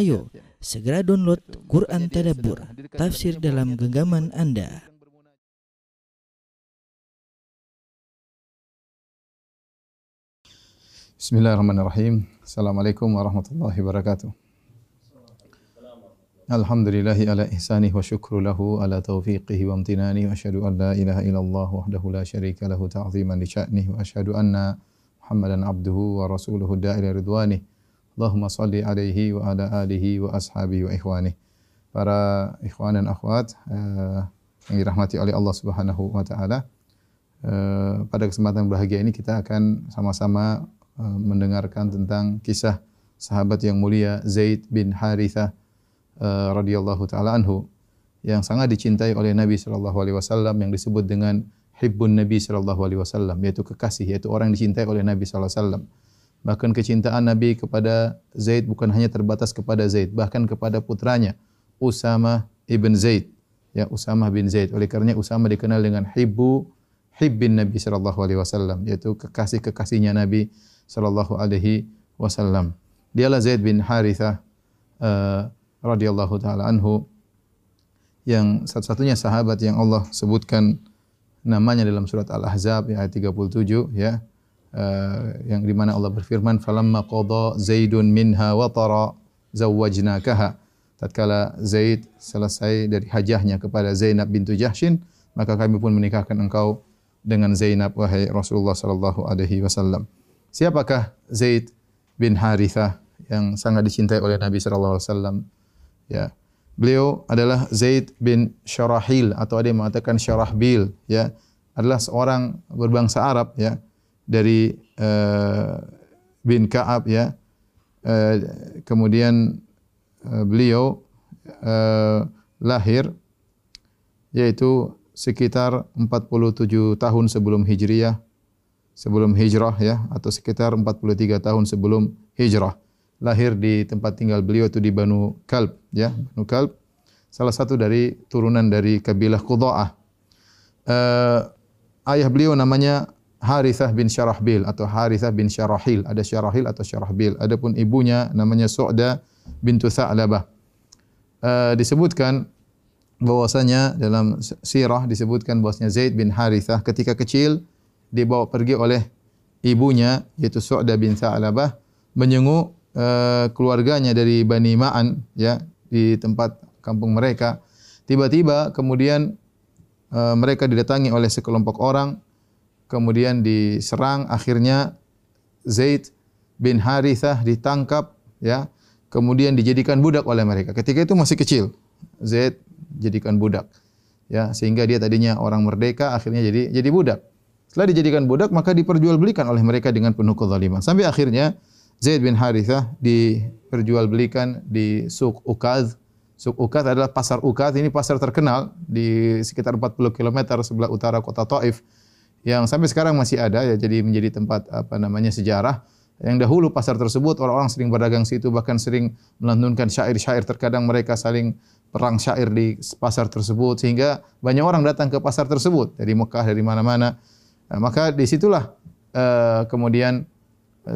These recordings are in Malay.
Ayo, segera download Quran Tadabbur, tafsir dalam genggaman Anda. Bismillahirrahmanirrahim. Assalamualaikum warahmatullahi wabarakatuh. Alhamdulillahi ala ihsanih wa syukru lahu ala taufiqihi wa amtinani wa asyhadu an la ilaha illallah wahdahu la syarika lahu ta'ziman li sya'nih wa asyhadu anna Muhammadan abduhu wa rasuluhu da'ila ridwanih. Allahumma salli alaihi wa ala alihi wa ashabihi wa ikhwani. Para ikhwan dan akhwat uh, yang dirahmati oleh Allah Subhanahu wa taala. Uh, pada kesempatan bahagia ini kita akan sama-sama uh, mendengarkan tentang kisah sahabat yang mulia Zaid bin Harithah uh, radhiyallahu taala anhu yang sangat dicintai oleh Nabi sallallahu alaihi wasallam yang disebut dengan hibbun Nabi sallallahu alaihi wasallam yaitu kekasih yaitu orang yang dicintai oleh Nabi sallallahu alaihi wasallam. Bahkan kecintaan Nabi kepada Zaid bukan hanya terbatas kepada Zaid, bahkan kepada putranya Usama ibn Zaid. Ya, Usama bin Zaid. Oleh kerana Usama dikenal dengan hibbu hibbin Nabi sallallahu alaihi wasallam, yaitu kekasih-kekasihnya Nabi sallallahu alaihi wasallam. Dialah Zaid bin Harithah uh, radhiyallahu taala anhu yang satu-satunya sahabat yang Allah sebutkan namanya dalam surat Al-Ahzab ayat 37 ya uh, yang di mana Allah berfirman falamma qada zaidun minha wa tara zawwajnakaha. Tatkala zaid selesai dari hajahnya kepada Zainab bintu Jahshin maka kami pun menikahkan engkau dengan Zainab wahai Rasulullah sallallahu alaihi wasallam. Siapakah Zaid bin Harithah yang sangat dicintai oleh Nabi sallallahu alaihi wasallam? Ya. Beliau adalah Zaid bin Syarahil atau ada yang mengatakan Syarahbil ya. Adalah seorang berbangsa Arab ya dari uh, bin Ka'ab ya. Uh, kemudian uh, beliau uh, lahir yaitu sekitar 47 tahun sebelum Hijriah sebelum hijrah ya atau sekitar 43 tahun sebelum hijrah. Lahir di tempat tinggal beliau itu di Banu Kalb ya Banu Kalb. Salah satu dari turunan dari kabilah Qudha'ah uh, ayah beliau namanya Harithah bin Syarahbil atau Harithah bin Syarahil. Ada Syarahil atau Syarahbil. Adapun ibunya namanya Su'da bintu Tha'labah. Uh, disebutkan bahwasanya dalam sirah disebutkan bahwasanya Zaid bin Harithah ketika kecil dibawa pergi oleh ibunya yaitu Su'da bin Tha'labah menyenguk uh, keluarganya dari Bani Ma'an ya di tempat kampung mereka. Tiba-tiba kemudian uh, mereka didatangi oleh sekelompok orang kemudian diserang akhirnya Zaid bin Harithah ditangkap ya. Kemudian dijadikan budak oleh mereka. Ketika itu masih kecil Zaid jadikan budak ya. Sehingga dia tadinya orang merdeka akhirnya jadi jadi budak. Setelah dijadikan budak maka diperjualbelikan oleh mereka dengan penuh kezaliman. Sampai akhirnya Zaid bin Harithah diperjualbelikan di Suk Ukaz Suk Ukaz adalah pasar Ukaz ini pasar terkenal di sekitar 40 km sebelah utara kota Taif yang sampai sekarang masih ada ya jadi menjadi tempat apa namanya sejarah. Yang dahulu pasar tersebut orang-orang sering berdagang situ bahkan sering melantunkan syair-syair. Terkadang mereka saling perang syair di pasar tersebut sehingga banyak orang datang ke pasar tersebut dari Mekah dari mana-mana. Nah, maka di situlah uh, kemudian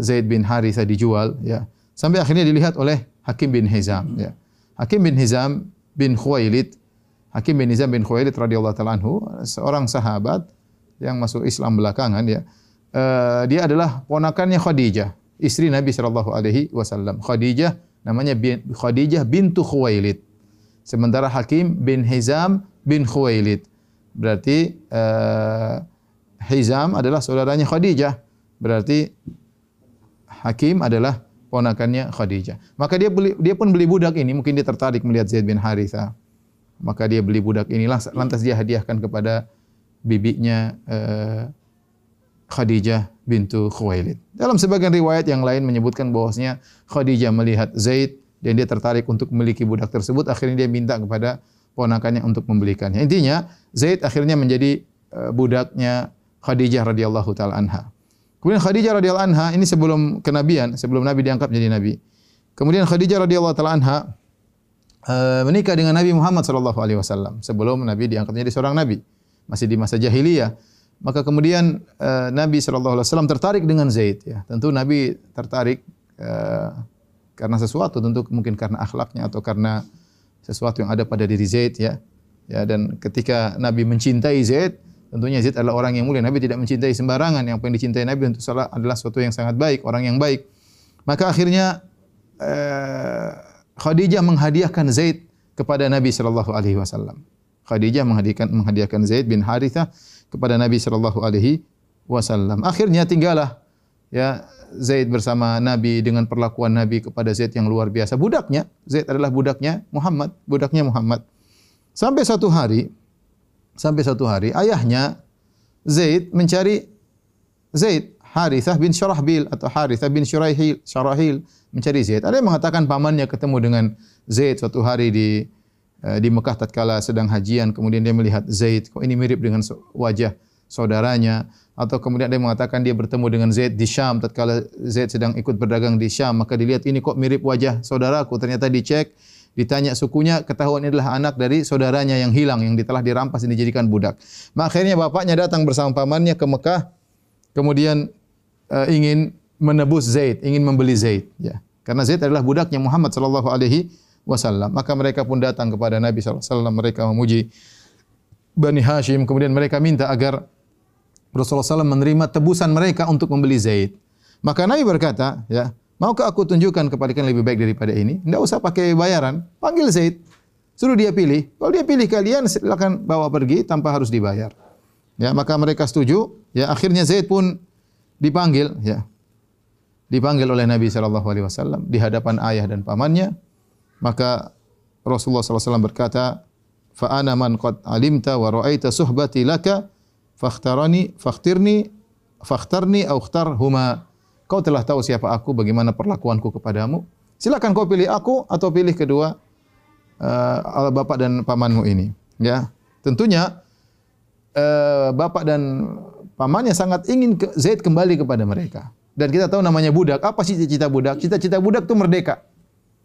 Zaid bin Haritha dijual ya. Sampai akhirnya dilihat oleh Hakim bin Hizam ya. Hakim bin Hizam bin Khuwailid Hakim bin Hizam bin Khuwailid radhiyallahu taala anhu seorang sahabat yang masuk Islam belakangan ya. Uh, dia adalah ponakannya Khadijah, istri Nabi sallallahu alaihi wasallam. Khadijah namanya bin, Khadijah bintu Khuwailid. Sementara Hakim bin Hizam bin Khuwailid. Berarti uh, Hizam adalah saudaranya Khadijah. Berarti Hakim adalah ponakannya Khadijah. Maka dia beli, dia pun beli budak ini, mungkin dia tertarik melihat Zaid bin Haritha. Maka dia beli budak inilah lantas dia hadiahkan kepada bibinya uh, Khadijah bintu Khuwailid. Dalam sebagian riwayat yang lain menyebutkan bahwasanya Khadijah melihat Zaid dan dia tertarik untuk memiliki budak tersebut, akhirnya dia minta kepada ponakannya untuk membelikannya. Intinya Zaid akhirnya menjadi uh, budaknya Khadijah radhiyallahu taala anha. Kemudian Khadijah radhiyallahu anha ini sebelum kenabian, sebelum Nabi diangkat menjadi nabi. Kemudian Khadijah radhiyallahu taala anha uh, menikah dengan Nabi Muhammad sallallahu alaihi wasallam sebelum Nabi diangkat menjadi seorang nabi masih di masa jahiliyah. Maka kemudian uh, Nabi sallallahu alaihi wasallam tertarik dengan Zaid ya. Tentu Nabi tertarik uh, karena sesuatu tentu mungkin karena akhlaknya atau karena sesuatu yang ada pada diri Zaid ya. Ya dan ketika Nabi mencintai Zaid, tentunya Zaid adalah orang yang mulia. Nabi tidak mencintai sembarangan. Yang paling dicintai Nabi tentu salah adalah sesuatu yang sangat baik, orang yang baik. Maka akhirnya eh, Khadijah menghadiahkan Zaid kepada Nabi sallallahu alaihi wasallam. Khadijah menghadiahkan menghadiahkan Zaid bin Harithah kepada Nabi sallallahu alaihi wasallam. Akhirnya tinggallah ya Zaid bersama Nabi dengan perlakuan Nabi kepada Zaid yang luar biasa. Budaknya, Zaid adalah budaknya Muhammad, budaknya Muhammad. Sampai satu hari, sampai satu hari, ayahnya Zaid mencari Zaid, Harithah bin Syarahbil atau Harithah bin Syurahil, Syarahil mencari Zaid. Ada yang mengatakan pamannya ketemu dengan Zaid suatu hari di di Mekah tatkala sedang hajian, kemudian dia melihat Zaid, kok ini mirip dengan wajah saudaranya? Atau kemudian dia mengatakan dia bertemu dengan Zaid di Syam tatkala Zaid sedang ikut berdagang di Syam maka dilihat ini kok mirip wajah saudaraku ternyata dicek ditanya sukunya ketahuan ini adalah anak dari saudaranya yang hilang yang telah dirampas dan dijadikan budak. Maka akhirnya bapaknya datang bersama pamannya ke Mekah kemudian uh, ingin menebus Zaid ingin membeli Zaid ya. Karena Zaid adalah budaknya Muhammad sallallahu alaihi wasallam maka mereka pun datang kepada Nabi sallallahu alaihi wasallam mereka memuji Bani Hashim kemudian mereka minta agar Rasulullah SAW menerima tebusan mereka untuk membeli Zaid. Maka Nabi berkata, ya, maukah aku tunjukkan kepada kalian lebih baik daripada ini? Tidak usah pakai bayaran, panggil Zaid. Suruh dia pilih. Kalau dia pilih kalian, silakan bawa pergi tanpa harus dibayar. Ya, maka mereka setuju. Ya, akhirnya Zaid pun dipanggil. Ya, dipanggil oleh Nabi Shallallahu Alaihi Wasallam di hadapan ayah dan pamannya. Maka Rasulullah SAW berkata, "Fa'ana man qad alimta wa ra'aita suhbati laka fakhtarani fakhtirni fakhtarni au khtar huma kau telah tahu siapa aku bagaimana perlakuanku kepadamu. Silakan kau pilih aku atau pilih kedua uh, bapak dan pamanmu ini ya. Tentunya uh, bapak dan pamannya sangat ingin Zaid kembali kepada mereka. Dan kita tahu namanya budak. Apa sih cita-cita budak? Cita-cita budak itu merdeka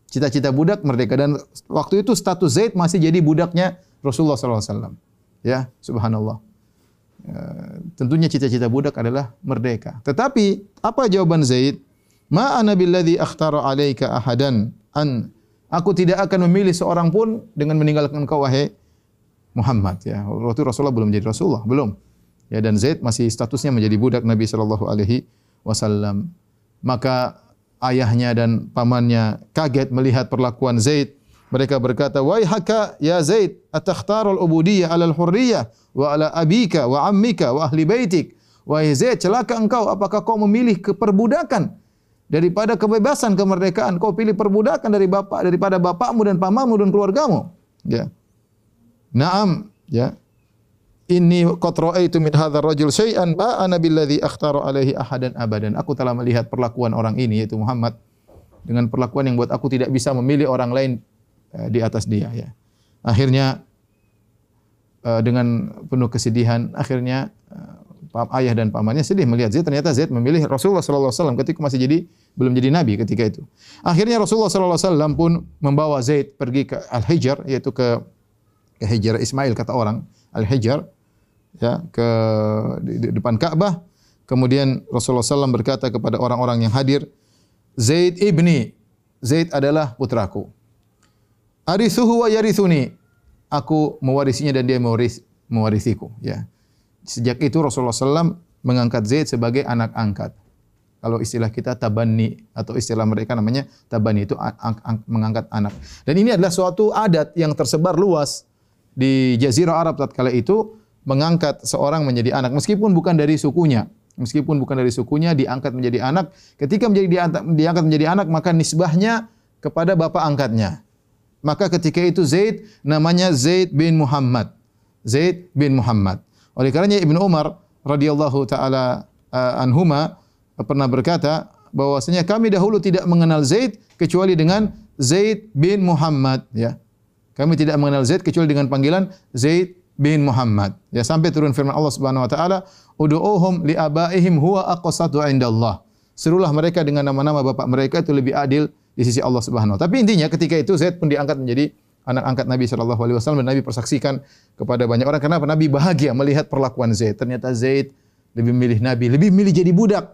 cita-cita budak merdeka dan waktu itu status Zaid masih jadi budaknya Rasulullah SAW ya subhanallah Eh, tentunya cita-cita budak adalah merdeka. Tetapi apa jawaban Zaid? Ma ana billadhi akhtara alayka ahadan an aku tidak akan memilih seorang pun dengan meninggalkan kau wahai Muhammad ya. Waktu Rasulullah belum menjadi Rasulullah, belum. Ya dan Zaid masih statusnya menjadi budak Nabi sallallahu alaihi wasallam. Maka ayahnya dan pamannya kaget melihat perlakuan Zaid mereka berkata, "Wahai haka ya Zaid, atakhtarul ubudiyyah 'ala al-hurriyyah wa 'ala abika wa ammika wa ahli baitik?" Wahai Zaid, celaka engkau, apakah kau memilih keperbudakan daripada kebebasan kemerdekaan? Kau pilih perbudakan dari bapak daripada bapakmu dan pamanmu dan keluargamu? Ya. Naam, ya. Inni qad ra'aitu min hadzal rajul syai'an ma ana billadhi akhtara alaihi ahadan abadan. Aku telah melihat perlakuan orang ini yaitu Muhammad dengan perlakuan yang buat aku tidak bisa memilih orang lain Eh, di atas dia ya. Akhirnya uh, dengan penuh kesedihan akhirnya uh, ayah dan pamannya sedih melihat Zaid ternyata Zaid memilih Rasulullah sallallahu alaihi wasallam ketika masih jadi belum jadi nabi ketika itu. Akhirnya Rasulullah sallallahu alaihi wasallam pun membawa Zaid pergi ke Al-Hijr yaitu ke ke Hijr Ismail kata orang Al-Hijr ya ke di, di depan Ka'bah. Kemudian Rasulullah SAW berkata kepada orang-orang yang hadir, Zaid ibni, Zaid adalah putraku arithuhu wa yarithuni. Aku mewarisinya dan dia mewaris, mewarisiku. Ya. Sejak itu Rasulullah SAW mengangkat Zaid sebagai anak angkat. Kalau istilah kita tabani atau istilah mereka namanya tabani itu mengangkat anak. Dan ini adalah suatu adat yang tersebar luas di Jazirah Arab tatkala itu mengangkat seorang menjadi anak meskipun bukan dari sukunya. Meskipun bukan dari sukunya diangkat menjadi anak, ketika menjadi diangkat menjadi anak maka nisbahnya kepada bapak angkatnya. Maka ketika itu Zaid namanya Zaid bin Muhammad. Zaid bin Muhammad. Oleh karenanya Ibn Umar radhiyallahu taala uh, anhuma pernah berkata bahwasanya kami dahulu tidak mengenal Zaid kecuali dengan Zaid bin Muhammad ya. Kami tidak mengenal Zaid kecuali dengan panggilan Zaid bin Muhammad. Ya sampai turun firman Allah Subhanahu wa taala, "Ud'uuhum li abaihim huwa aqsatu indallah." Serulah mereka dengan nama-nama bapak mereka itu lebih adil di sisi Allah Subhanahu wa Tapi intinya ketika itu Zaid pun diangkat menjadi anak angkat Nabi sallallahu alaihi wasallam dan Nabi persaksikan kepada banyak orang kenapa Nabi bahagia melihat perlakuan Zaid. Ternyata Zaid lebih memilih Nabi, lebih memilih jadi budak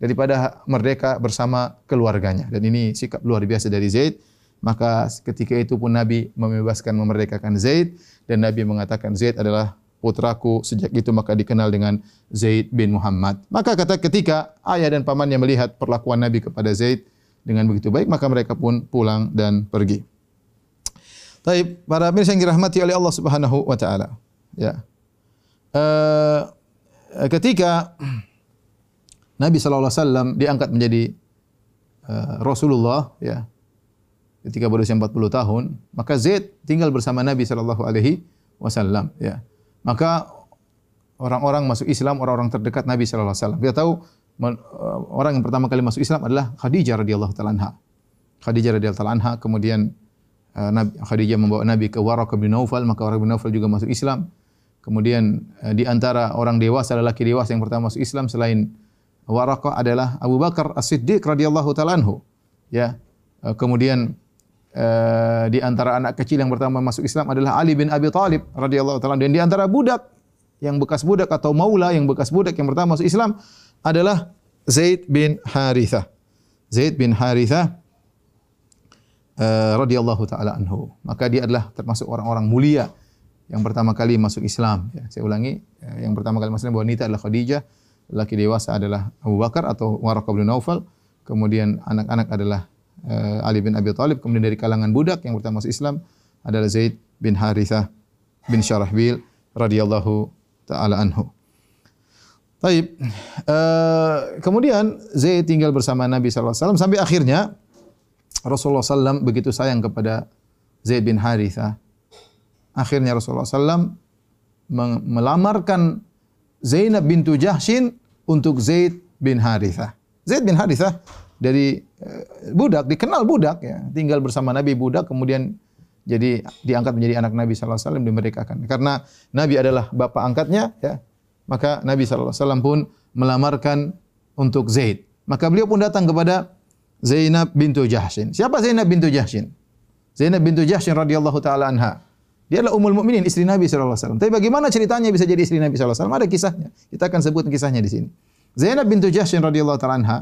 daripada merdeka bersama keluarganya. Dan ini sikap luar biasa dari Zaid. Maka ketika itu pun Nabi membebaskan memerdekakan Zaid dan Nabi mengatakan Zaid adalah putraku sejak itu maka dikenal dengan Zaid bin Muhammad. Maka kata ketika ayah dan pamannya melihat perlakuan Nabi kepada Zaid dengan begitu baik maka mereka pun pulang dan pergi. Baik, para pemirsa yang dirahmati oleh Allah Subhanahu wa taala. Ya. Uh, ketika Nabi sallallahu alaihi wasallam diangkat menjadi uh, Rasulullah ya. Ketika berusia 40 tahun, maka Zaid tinggal bersama Nabi sallallahu alaihi wasallam ya. Maka orang-orang masuk Islam, orang-orang terdekat Nabi sallallahu alaihi wasallam. Kita tahu uh, orang yang pertama kali masuk Islam adalah Khadijah radhiyallahu taala anha. Khadijah radhiyallahu taala anha kemudian uh, Nabi Khadijah membawa Nabi ke Waraq bin Naufal, maka Waraq bin Naufal juga masuk Islam. Kemudian di antara orang dewasa lelaki dewasa yang pertama masuk Islam selain Waraqah adalah Abu Bakar As-Siddiq radhiyallahu taala anhu. Ya. Eh, kemudian uh, di antara anak kecil yang pertama masuk Islam adalah Ali bin Abi Thalib radhiyallahu taala dan di antara budak yang bekas budak atau maula yang bekas budak yang pertama masuk Islam adalah Zaid bin Harithah. Zaid bin Harithah uh, radhiyallahu taala anhu. Maka dia adalah termasuk orang-orang mulia yang pertama kali masuk Islam. Ya, saya ulangi, yang pertama kali masuk Islam wanita adalah Khadijah laki dewasa adalah Abu Bakar atau Waraqah bin Naufal, kemudian anak-anak adalah uh, Ali bin Abi Thalib, kemudian dari kalangan budak yang pertama masuk Islam adalah Zaid bin Harithah bin Syarahbil radhiyallahu taala anhu. Baik. Uh, kemudian Zaid tinggal bersama Nabi wasallam sampai akhirnya Rasulullah sallam begitu sayang kepada Zaid bin Harithah. Akhirnya Rasulullah sallam melamarkan Zainab bintu Jahshin untuk Zaid bin Harithah. Zaid bin Harithah dari uh, budak, dikenal budak ya, tinggal bersama Nabi budak kemudian jadi diangkat menjadi anak Nabi sallallahu alaihi wasallam dimerdekakan. Karena Nabi adalah bapa angkatnya ya, maka Nabi sallallahu alaihi wasallam pun melamarkan untuk Zaid. Maka beliau pun datang kepada Zainab bintu Jahshin. Siapa Zainab bintu Jahshin? Zainab bintu Jahshin radhiyallahu taala anha. Dia adalah Ummul Mukminin, istri Nabi sallallahu alaihi wasallam. Tapi bagaimana ceritanya bisa jadi istri Nabi sallallahu alaihi wasallam? Ada kisahnya. Kita akan sebut kisahnya di sini. Zainab bintu Jahshin radhiyallahu taala anha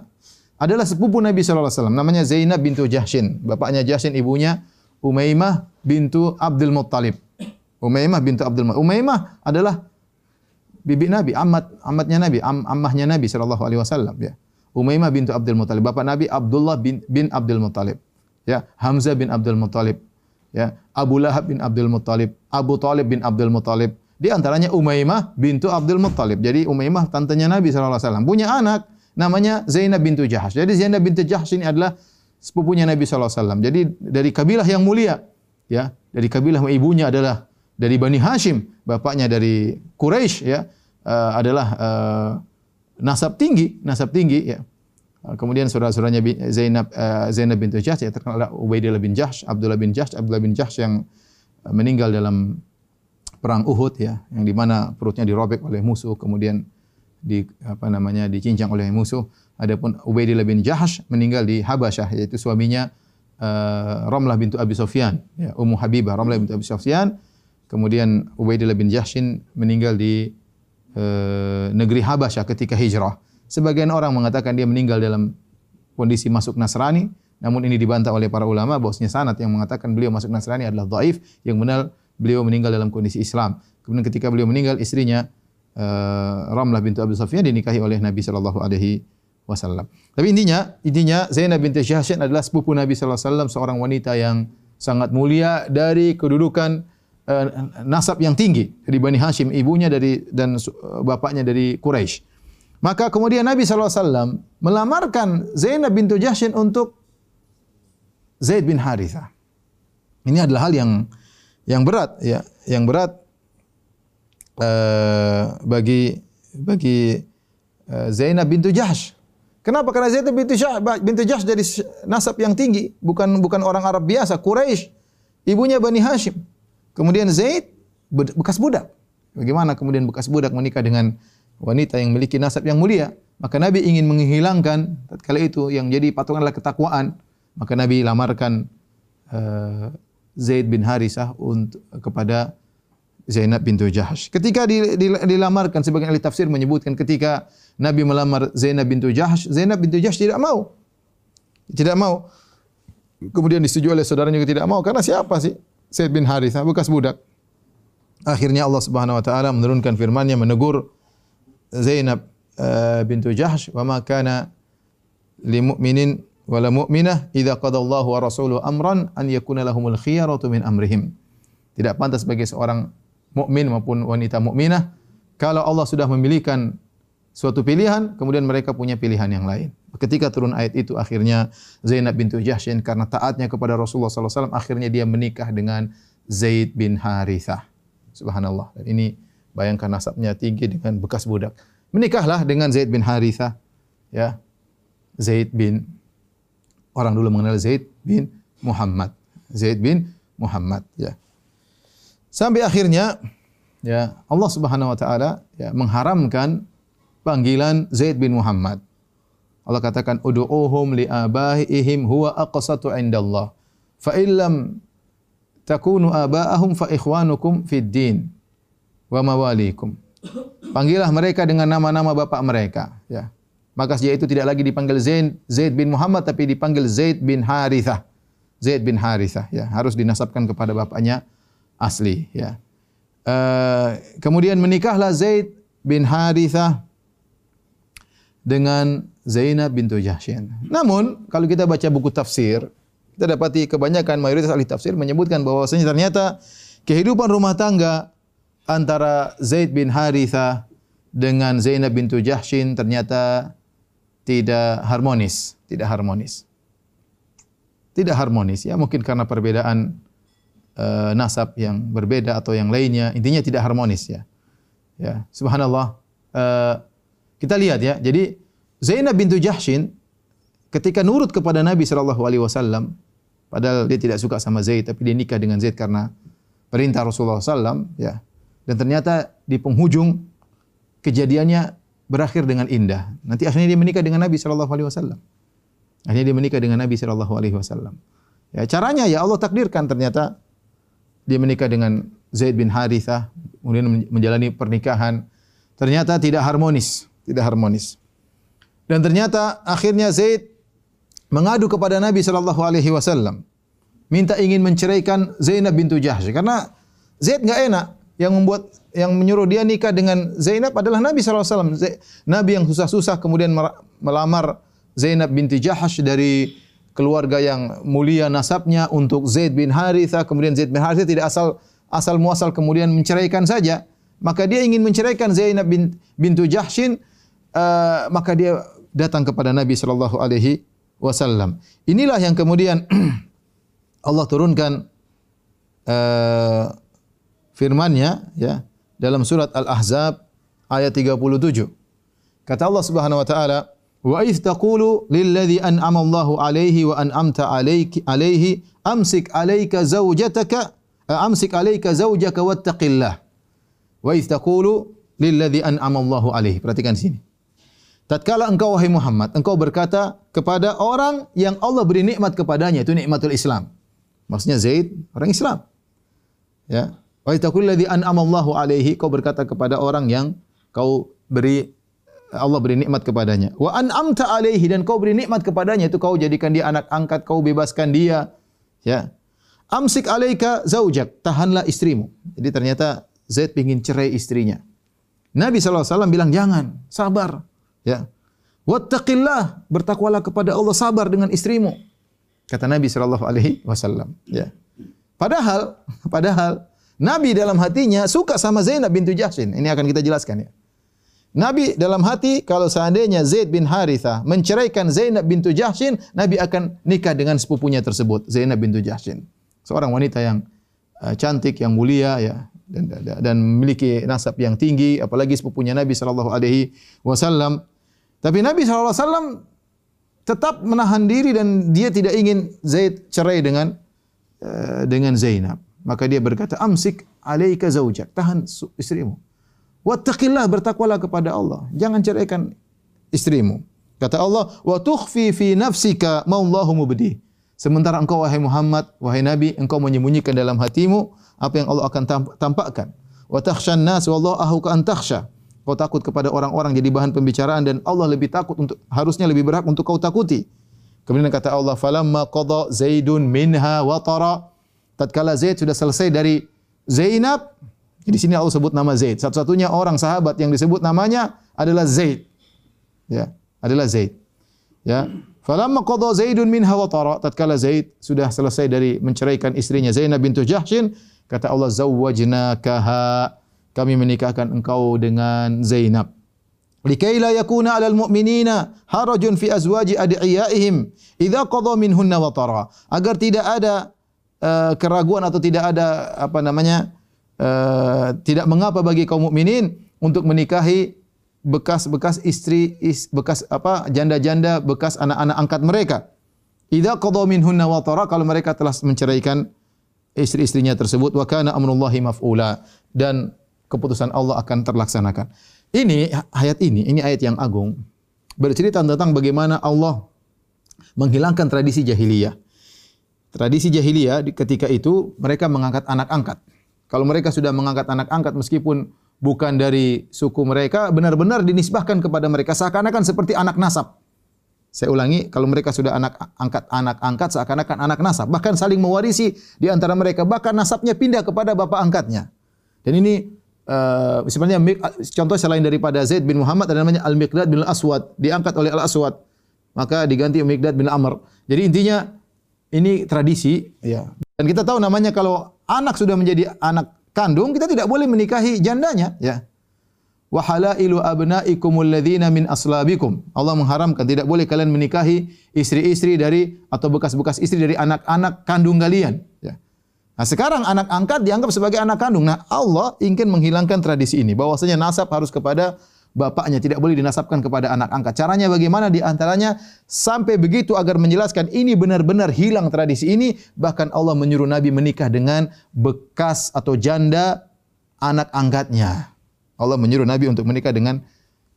adalah sepupu Nabi sallallahu alaihi wasallam. Namanya Zainab bintu Jahshin. Bapaknya Jahshin, ibunya Umaymah bintu Abdul Muttalib. Umaymah bintu Abdul Muttalib. Umaymah adalah bibi Nabi, amat amatnya Nabi, am, ammahnya Nabi sallallahu alaihi wasallam ya. Umaymah bintu Abdul Muttalib. Bapak Nabi Abdullah bin, bin Abdul Muttalib. Ya, Hamzah bin Abdul Muttalib ya Abu Lahab bin Abdul Muttalib, Abu Talib bin Abdul Muttalib. Di antaranya Umaymah bintu Abdul Muttalib. Jadi Umaymah tantenya Nabi sallallahu alaihi wasallam punya anak namanya Zainab bintu Jahash. Jadi Zainab bintu Jahash ini adalah sepupunya Nabi sallallahu alaihi wasallam. Jadi dari kabilah yang mulia, ya. Dari kabilah ibunya adalah dari Bani Hashim, bapaknya dari Quraisy ya, uh, adalah uh, nasab tinggi, nasab tinggi ya. Ah, kemudian saudara-saudaranya Zainab uh, Zainab bintu Jahsh ya terkenal Ubaidillah bin Jahsh, Abdullah bin Jahsh, Abdullah bin Jahsh yang uh, meninggal dalam perang Uhud ya, yang di mana perutnya dirobek oleh musuh kemudian di apa namanya dicincang oleh musuh. Adapun Ubaidillah bin Jahsh meninggal di Habasyah yaitu suaminya uh, Ramlah bintu Abi Sufyan, ya, Ummu Habibah Ramlah bintu Abi Sufyan. Kemudian Ubaidillah bin Jahshin meninggal di uh, negeri Habasyah ketika hijrah. Sebagian orang mengatakan dia meninggal dalam kondisi masuk Nasrani, namun ini dibantah oleh para ulama bahwasanya sanad yang mengatakan beliau masuk Nasrani adalah dhaif, yang benar beliau meninggal dalam kondisi Islam. Kemudian ketika beliau meninggal istrinya uh, Ramlah bintu Abu Sufyan dinikahi oleh Nabi sallallahu alaihi wasallam. Tapi intinya, intinya Zainab binti Jahsy adalah sepupu Nabi sallallahu alaihi wasallam, seorang wanita yang sangat mulia dari kedudukan uh, nasab yang tinggi dari Bani Hashim, ibunya dari dan bapaknya dari Quraisy. Maka kemudian Nabi SAW melamarkan Zainab bintu Jahshin untuk Zaid bin Haritha. Ini adalah hal yang yang berat, ya, yang berat uh, bagi bagi uh, Zainab bintu Jahsh. Kenapa? Karena Zainab bintu Jahsh, bintu Jahsh dari nasab yang tinggi, bukan bukan orang Arab biasa, Quraisy. Ibunya Bani Hashim. Kemudian Zaid bekas budak. Bagaimana kemudian bekas budak menikah dengan wanita yang memiliki nasab yang mulia. Maka Nabi ingin menghilangkan tatkala itu yang jadi patungan adalah ketakwaan. Maka Nabi lamarkan uh, Zaid bin Harisah untuk kepada Zainab bintu Jahash. Ketika dilamarkan sebagian ahli tafsir menyebutkan ketika Nabi melamar Zainab bintu Jahash, Zainab bintu Jahash tidak mau. Tidak mau. Kemudian disetujui oleh saudaranya juga tidak mau karena siapa sih? Zaid bin Harithah bekas budak. Akhirnya Allah Subhanahu wa taala menurunkan firman-Nya menegur Zainab uh, bintu Jahsh, "Wa ma kana lil mu'minin wa la mu'minah idza qada Allahu wa rasuluhu amran an yakuna lahumul khiyaratu min amrihim." Tidak pantas bagi seorang mukmin maupun wanita mukminah kalau Allah sudah memilihkan suatu pilihan kemudian mereka punya pilihan yang lain. Ketika turun ayat itu akhirnya Zainab bintu Jahsyin karena taatnya kepada Rasulullah wasallam akhirnya dia menikah dengan Zaid bin Harithah. Subhanallah. Dan ini bayangkan nasabnya tinggi dengan bekas budak. Menikahlah dengan Zaid bin Harithah. Ya. Zaid bin orang dulu mengenal Zaid bin Muhammad. Zaid bin Muhammad, ya. Sampai akhirnya ya Allah Subhanahu wa taala ya mengharamkan panggilan Zaid bin Muhammad. Allah katakan ud'uuhum li abaihim huwa aqsatu indallah. Fa illam takunu abaahum fa ikhwanukum fid din wa mawalikum. Panggillah mereka dengan nama-nama bapak mereka, ya. Maka dia itu tidak lagi dipanggil Zaid, Zaid bin Muhammad tapi dipanggil Zaid bin Harithah. Zaid bin Harithah, ya. Harus dinasabkan kepada bapaknya asli ya. Uh, kemudian menikahlah Zaid bin Harithah dengan Zainab bintu Jahsyin. Namun kalau kita baca buku tafsir, kita dapati kebanyakan mayoritas ahli tafsir menyebutkan bahwasanya ternyata kehidupan rumah tangga antara Zaid bin Harithah dengan Zainab bintu Jahsyin ternyata tidak harmonis, tidak harmonis. Tidak harmonis ya mungkin karena perbedaan uh, nasab yang berbeda atau yang lainnya intinya tidak harmonis ya. Ya subhanallah. Uh, kita lihat ya. Jadi Zainab bintu Jahshin ketika nurut kepada Nabi sallallahu alaihi wasallam padahal dia tidak suka sama Zaid tapi dia nikah dengan Zaid karena perintah Rasulullah sallam ya. Dan ternyata di penghujung kejadiannya berakhir dengan indah. Nanti akhirnya dia menikah dengan Nabi sallallahu alaihi wasallam. Akhirnya dia menikah dengan Nabi sallallahu alaihi wasallam. Ya caranya ya Allah takdirkan ternyata dia menikah dengan Zaid bin Harithah, kemudian menjalani pernikahan. Ternyata tidak harmonis, tidak harmonis. Dan ternyata akhirnya Zaid mengadu kepada Nabi sallallahu alaihi wasallam minta ingin menceraikan Zainab bintu Jahsy karena Zaid enggak enak yang membuat yang menyuruh dia nikah dengan Zainab adalah Nabi wasallam. Nabi yang susah-susah kemudian melamar Zainab binti Jahsy dari keluarga yang mulia nasabnya untuk Zaid bin Harithah kemudian Zaid bin Harithah tidak asal asal muasal kemudian menceraikan saja. Maka dia ingin menceraikan Zainab bin, bintu Jahshin uh, maka dia datang kepada Nabi sallallahu alaihi wasallam. Inilah yang kemudian Allah turunkan uh, firman-Nya ya dalam surat Al-Ahzab ayat 37 kata Allah Subhanahu wa taala Wa idh taqulu lilladhi an'ama Allahu alayhi wa an'amta alayki alayhi amsik alayka zawjataka amsik alayka zawjaka wattaqillah. Wa idh taqulu lilladhi an'ama Allahu alayhi. Perhatikan sini. Tatkala engkau wahai Muhammad, engkau berkata kepada orang yang Allah beri nikmat kepadanya, itu nikmatul Islam. Maksudnya Zaid orang Islam. Ya. Wa idh taqulu lilladhi an'ama Allahu alayhi, kau berkata kepada orang yang kau beri Allah beri nikmat kepadanya. Wa an'amta alaihi dan kau beri nikmat kepadanya itu kau jadikan dia anak angkat, kau bebaskan dia. Ya. Amsik alaika zaujak, tahanlah istrimu. Jadi ternyata Zaid ingin cerai istrinya. Nabi SAW bilang jangan, sabar. Ya. Wattaqillah, bertakwalah kepada Allah, sabar dengan istrimu. Kata Nabi SAW. Ya. Padahal, padahal Nabi dalam hatinya suka sama Zainab bintu Jahsin. Ini akan kita jelaskan ya. Nabi dalam hati kalau seandainya Zaid bin Haritha menceraikan Zainab bintu Jahshin, Nabi akan nikah dengan sepupunya tersebut, Zainab bintu Jahshin. Seorang wanita yang uh, cantik, yang mulia ya dan, dan, memiliki nasab yang tinggi, apalagi sepupunya Nabi sallallahu alaihi wasallam. Tapi Nabi sallallahu alaihi wasallam tetap menahan diri dan dia tidak ingin Zaid cerai dengan uh, dengan Zainab. Maka dia berkata, "Amsik alaika zaujak." Tahan istrimu. Wattaqillah bertakwalah kepada Allah. Jangan ceraikan istrimu. Kata Allah, wa tukhfi fi nafsika ma Allahu mubdi. Sementara engkau wahai Muhammad, wahai Nabi, engkau menyembunyikan dalam hatimu apa yang Allah akan tampakkan. Wa takhshan nas wallahu ahuka an takhsha. Kau takut kepada orang-orang jadi bahan pembicaraan dan Allah lebih takut untuk harusnya lebih berhak untuk kau takuti. Kemudian kata Allah, "Falamma qada Zaidun minha wa tara." Tatkala Zaid sudah selesai dari Zainab, di sini Allah sebut nama Zaid. Satu-satunya orang sahabat yang disebut namanya adalah Zaid. Ya, adalah Zaid. Ya. Falamma qada Zaidun minha wa tara, tatkala Zaid sudah selesai dari menceraikan istrinya Zainab bintu Jahshin, kata Allah zawwajnakaha kami menikahkan engkau dengan Zainab. Likai la yakuna 'alal mu'minina harajun fi azwaji adiyaihim idza qada minhunna wa tara. Agar tidak ada uh, keraguan atau tidak ada apa namanya uh, tidak mengapa bagi kaum mukminin untuk menikahi bekas-bekas istri is, bekas apa janda-janda bekas anak-anak angkat mereka. Idza qada minhunna wa tara kalau mereka telah menceraikan istri-istrinya tersebut wa kana amrullahi maf'ula dan keputusan Allah akan terlaksanakan. Ini ayat ini, ini ayat yang agung bercerita tentang bagaimana Allah menghilangkan tradisi jahiliyah. Tradisi jahiliyah ketika itu mereka mengangkat anak angkat. Kalau mereka sudah mengangkat anak angkat meskipun bukan dari suku mereka, benar-benar dinisbahkan kepada mereka seakan-akan seperti anak nasab. Saya ulangi, kalau mereka sudah anak angkat anak angkat seakan-akan anak nasab, bahkan saling mewarisi di antara mereka, bahkan nasabnya pindah kepada bapak angkatnya. Dan ini uh, sebenarnya contoh selain daripada Zaid bin Muhammad ada namanya Al-Miqdad bin Al-Aswad diangkat oleh Al-Aswad maka diganti Al-Miqdad bin Amr. Jadi intinya ini tradisi ya. Dan kita tahu namanya kalau anak sudah menjadi anak kandung kita tidak boleh menikahi jandanya ya. Wa halailu abnaikum alladhina min aslabikum. Allah mengharamkan tidak boleh kalian menikahi istri-istri dari atau bekas-bekas istri dari anak-anak kandung kalian ya. Nah sekarang anak angkat dianggap sebagai anak kandung. Nah Allah ingin menghilangkan tradisi ini. Bahwasanya nasab harus kepada bapaknya. Tidak boleh dinasabkan kepada anak angkat. Caranya bagaimana? Di antaranya sampai begitu agar menjelaskan ini benar-benar hilang tradisi ini. Bahkan Allah menyuruh Nabi menikah dengan bekas atau janda anak angkatnya. Allah menyuruh Nabi untuk menikah dengan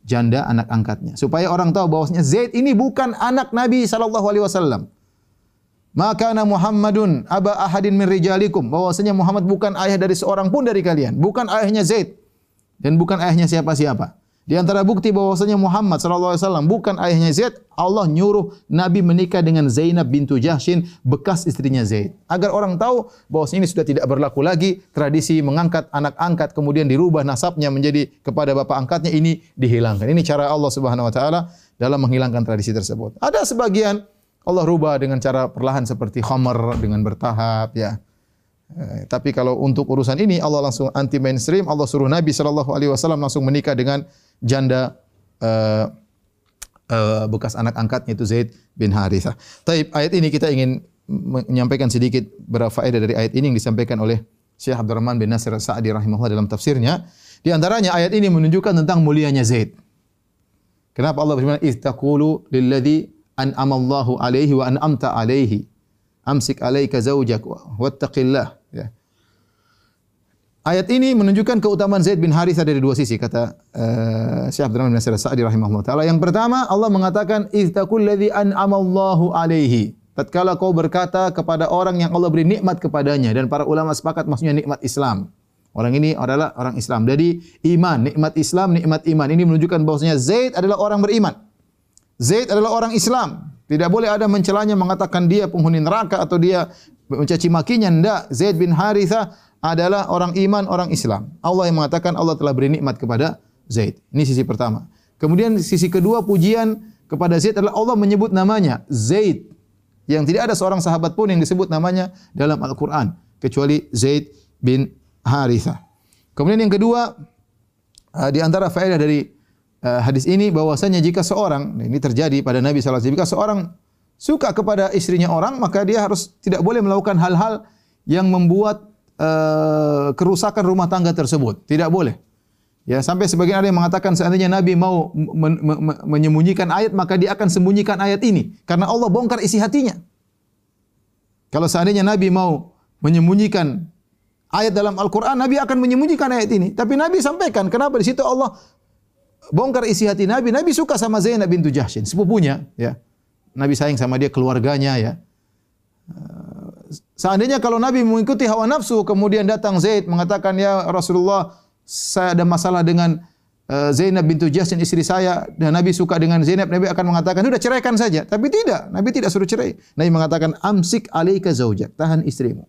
janda anak angkatnya. Supaya orang tahu bahwasanya Zaid ini bukan anak Nabi SAW. Maka na Muhammadun aba ahadin min rijalikum bahwasanya Muhammad bukan ayah dari seorang pun dari kalian bukan ayahnya Zaid dan bukan ayahnya siapa-siapa di antara bukti bahwasanya Muhammad sallallahu alaihi wasallam bukan ayahnya Zaid Allah nyuruh Nabi menikah dengan Zainab bintu Jahshin bekas istrinya Zaid. Agar orang tahu bahwasanya ini sudah tidak berlaku lagi tradisi mengangkat anak angkat kemudian dirubah nasabnya menjadi kepada bapak angkatnya ini dihilangkan. Ini cara Allah Subhanahu wa taala dalam menghilangkan tradisi tersebut. Ada sebagian Allah rubah dengan cara perlahan seperti khamar dengan bertahap ya. Eh, tapi kalau untuk urusan ini Allah langsung anti mainstream, Allah suruh Nabi sallallahu alaihi wasallam langsung menikah dengan janda uh, uh, bekas anak angkatnya itu Zaid bin Harithah. Taib ayat ini kita ingin menyampaikan sedikit beberapa faedah dari ayat ini yang disampaikan oleh Syekh Abdurrahman bin Nasir Sa'di rahimahullah dalam tafsirnya. Di antaranya ayat ini menunjukkan tentang mulianya Zaid. Kenapa Allah berfirman istaqulu lilladzi an'ama Allahu alaihi wa an'amta alaihi. Amsik alaika zawjak wattaqillah. Ya. Ayat ini menunjukkan keutamaan Zaid bin Harithah dari dua sisi kata uh, Syekh Abdurrahman bin Nasir Sa'di rahimahullah taala. Yang pertama Allah mengatakan iztaqul ladzi an'ama Allahu alaihi. Tatkala kau berkata kepada orang yang Allah beri nikmat kepadanya dan para ulama sepakat maksudnya nikmat Islam. Orang ini adalah orang Islam. Jadi iman, nikmat Islam, nikmat iman. Ini menunjukkan bahwasanya Zaid adalah orang beriman. Zaid adalah orang Islam. Tidak boleh ada mencelanya mengatakan dia penghuni neraka atau dia mencaci makinya. Tidak. Zaid bin Haritha adalah orang iman, orang Islam. Allah yang mengatakan Allah telah beri nikmat kepada Zaid. Ini sisi pertama. Kemudian sisi kedua pujian kepada Zaid adalah Allah menyebut namanya Zaid. Yang tidak ada seorang sahabat pun yang disebut namanya dalam Al-Quran. Kecuali Zaid bin Haritha. Kemudian yang kedua, uh, di antara faedah dari uh, hadis ini bahwasanya jika seorang ini terjadi pada Nabi wasallam jika seorang suka kepada istrinya orang maka dia harus tidak boleh melakukan hal-hal yang membuat uh, kerusakan rumah tangga tersebut tidak boleh ya sampai sebagian ada yang mengatakan seandainya Nabi mau men men menyembunyikan ayat maka dia akan sembunyikan ayat ini karena Allah bongkar isi hatinya kalau seandainya Nabi mau menyembunyikan ayat dalam Al-Quran, Nabi akan menyembunyikan ayat ini. Tapi Nabi sampaikan, kenapa di situ Allah bongkar isi hati Nabi. Nabi suka sama Zainab bintu Jahshin, sepupunya. Ya. Nabi sayang sama dia keluarganya. ya. Seandainya kalau Nabi mengikuti hawa nafsu kemudian datang Zaid mengatakan ya Rasulullah saya ada masalah dengan uh, Zainab bintu Jahsin istri saya dan Nabi suka dengan Zainab Nabi akan mengatakan sudah ceraikan saja. Tapi tidak Nabi tidak suruh cerai. Nabi mengatakan amsik alaika zaujak tahan istrimu.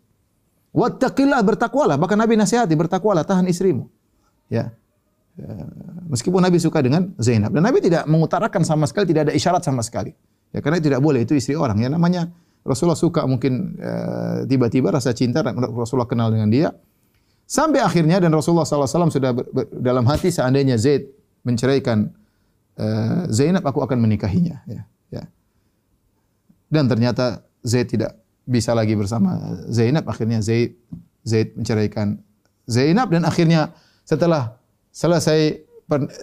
Wattaqillah bertakwalah. Bahkan Nabi nasihati bertakwalah tahan istrimu. Ya. Uh, meskipun Nabi suka dengan Zainab. Dan Nabi tidak mengutarakan sama sekali tidak ada isyarat sama sekali. Ya karena tidak boleh itu istri orang. Ya namanya Rasulullah suka mungkin uh, tiba-tiba rasa cinta dan Rasulullah kenal dengan dia. Sampai akhirnya dan Rasulullah SAW sudah ber, ber, dalam hati seandainya Zaid menceraikan uh, Zainab, aku akan menikahinya. Ya, ya. Dan ternyata Zaid tidak bisa lagi bersama Zainab. Akhirnya Zaid, Zaid menceraikan Zainab dan akhirnya setelah selesai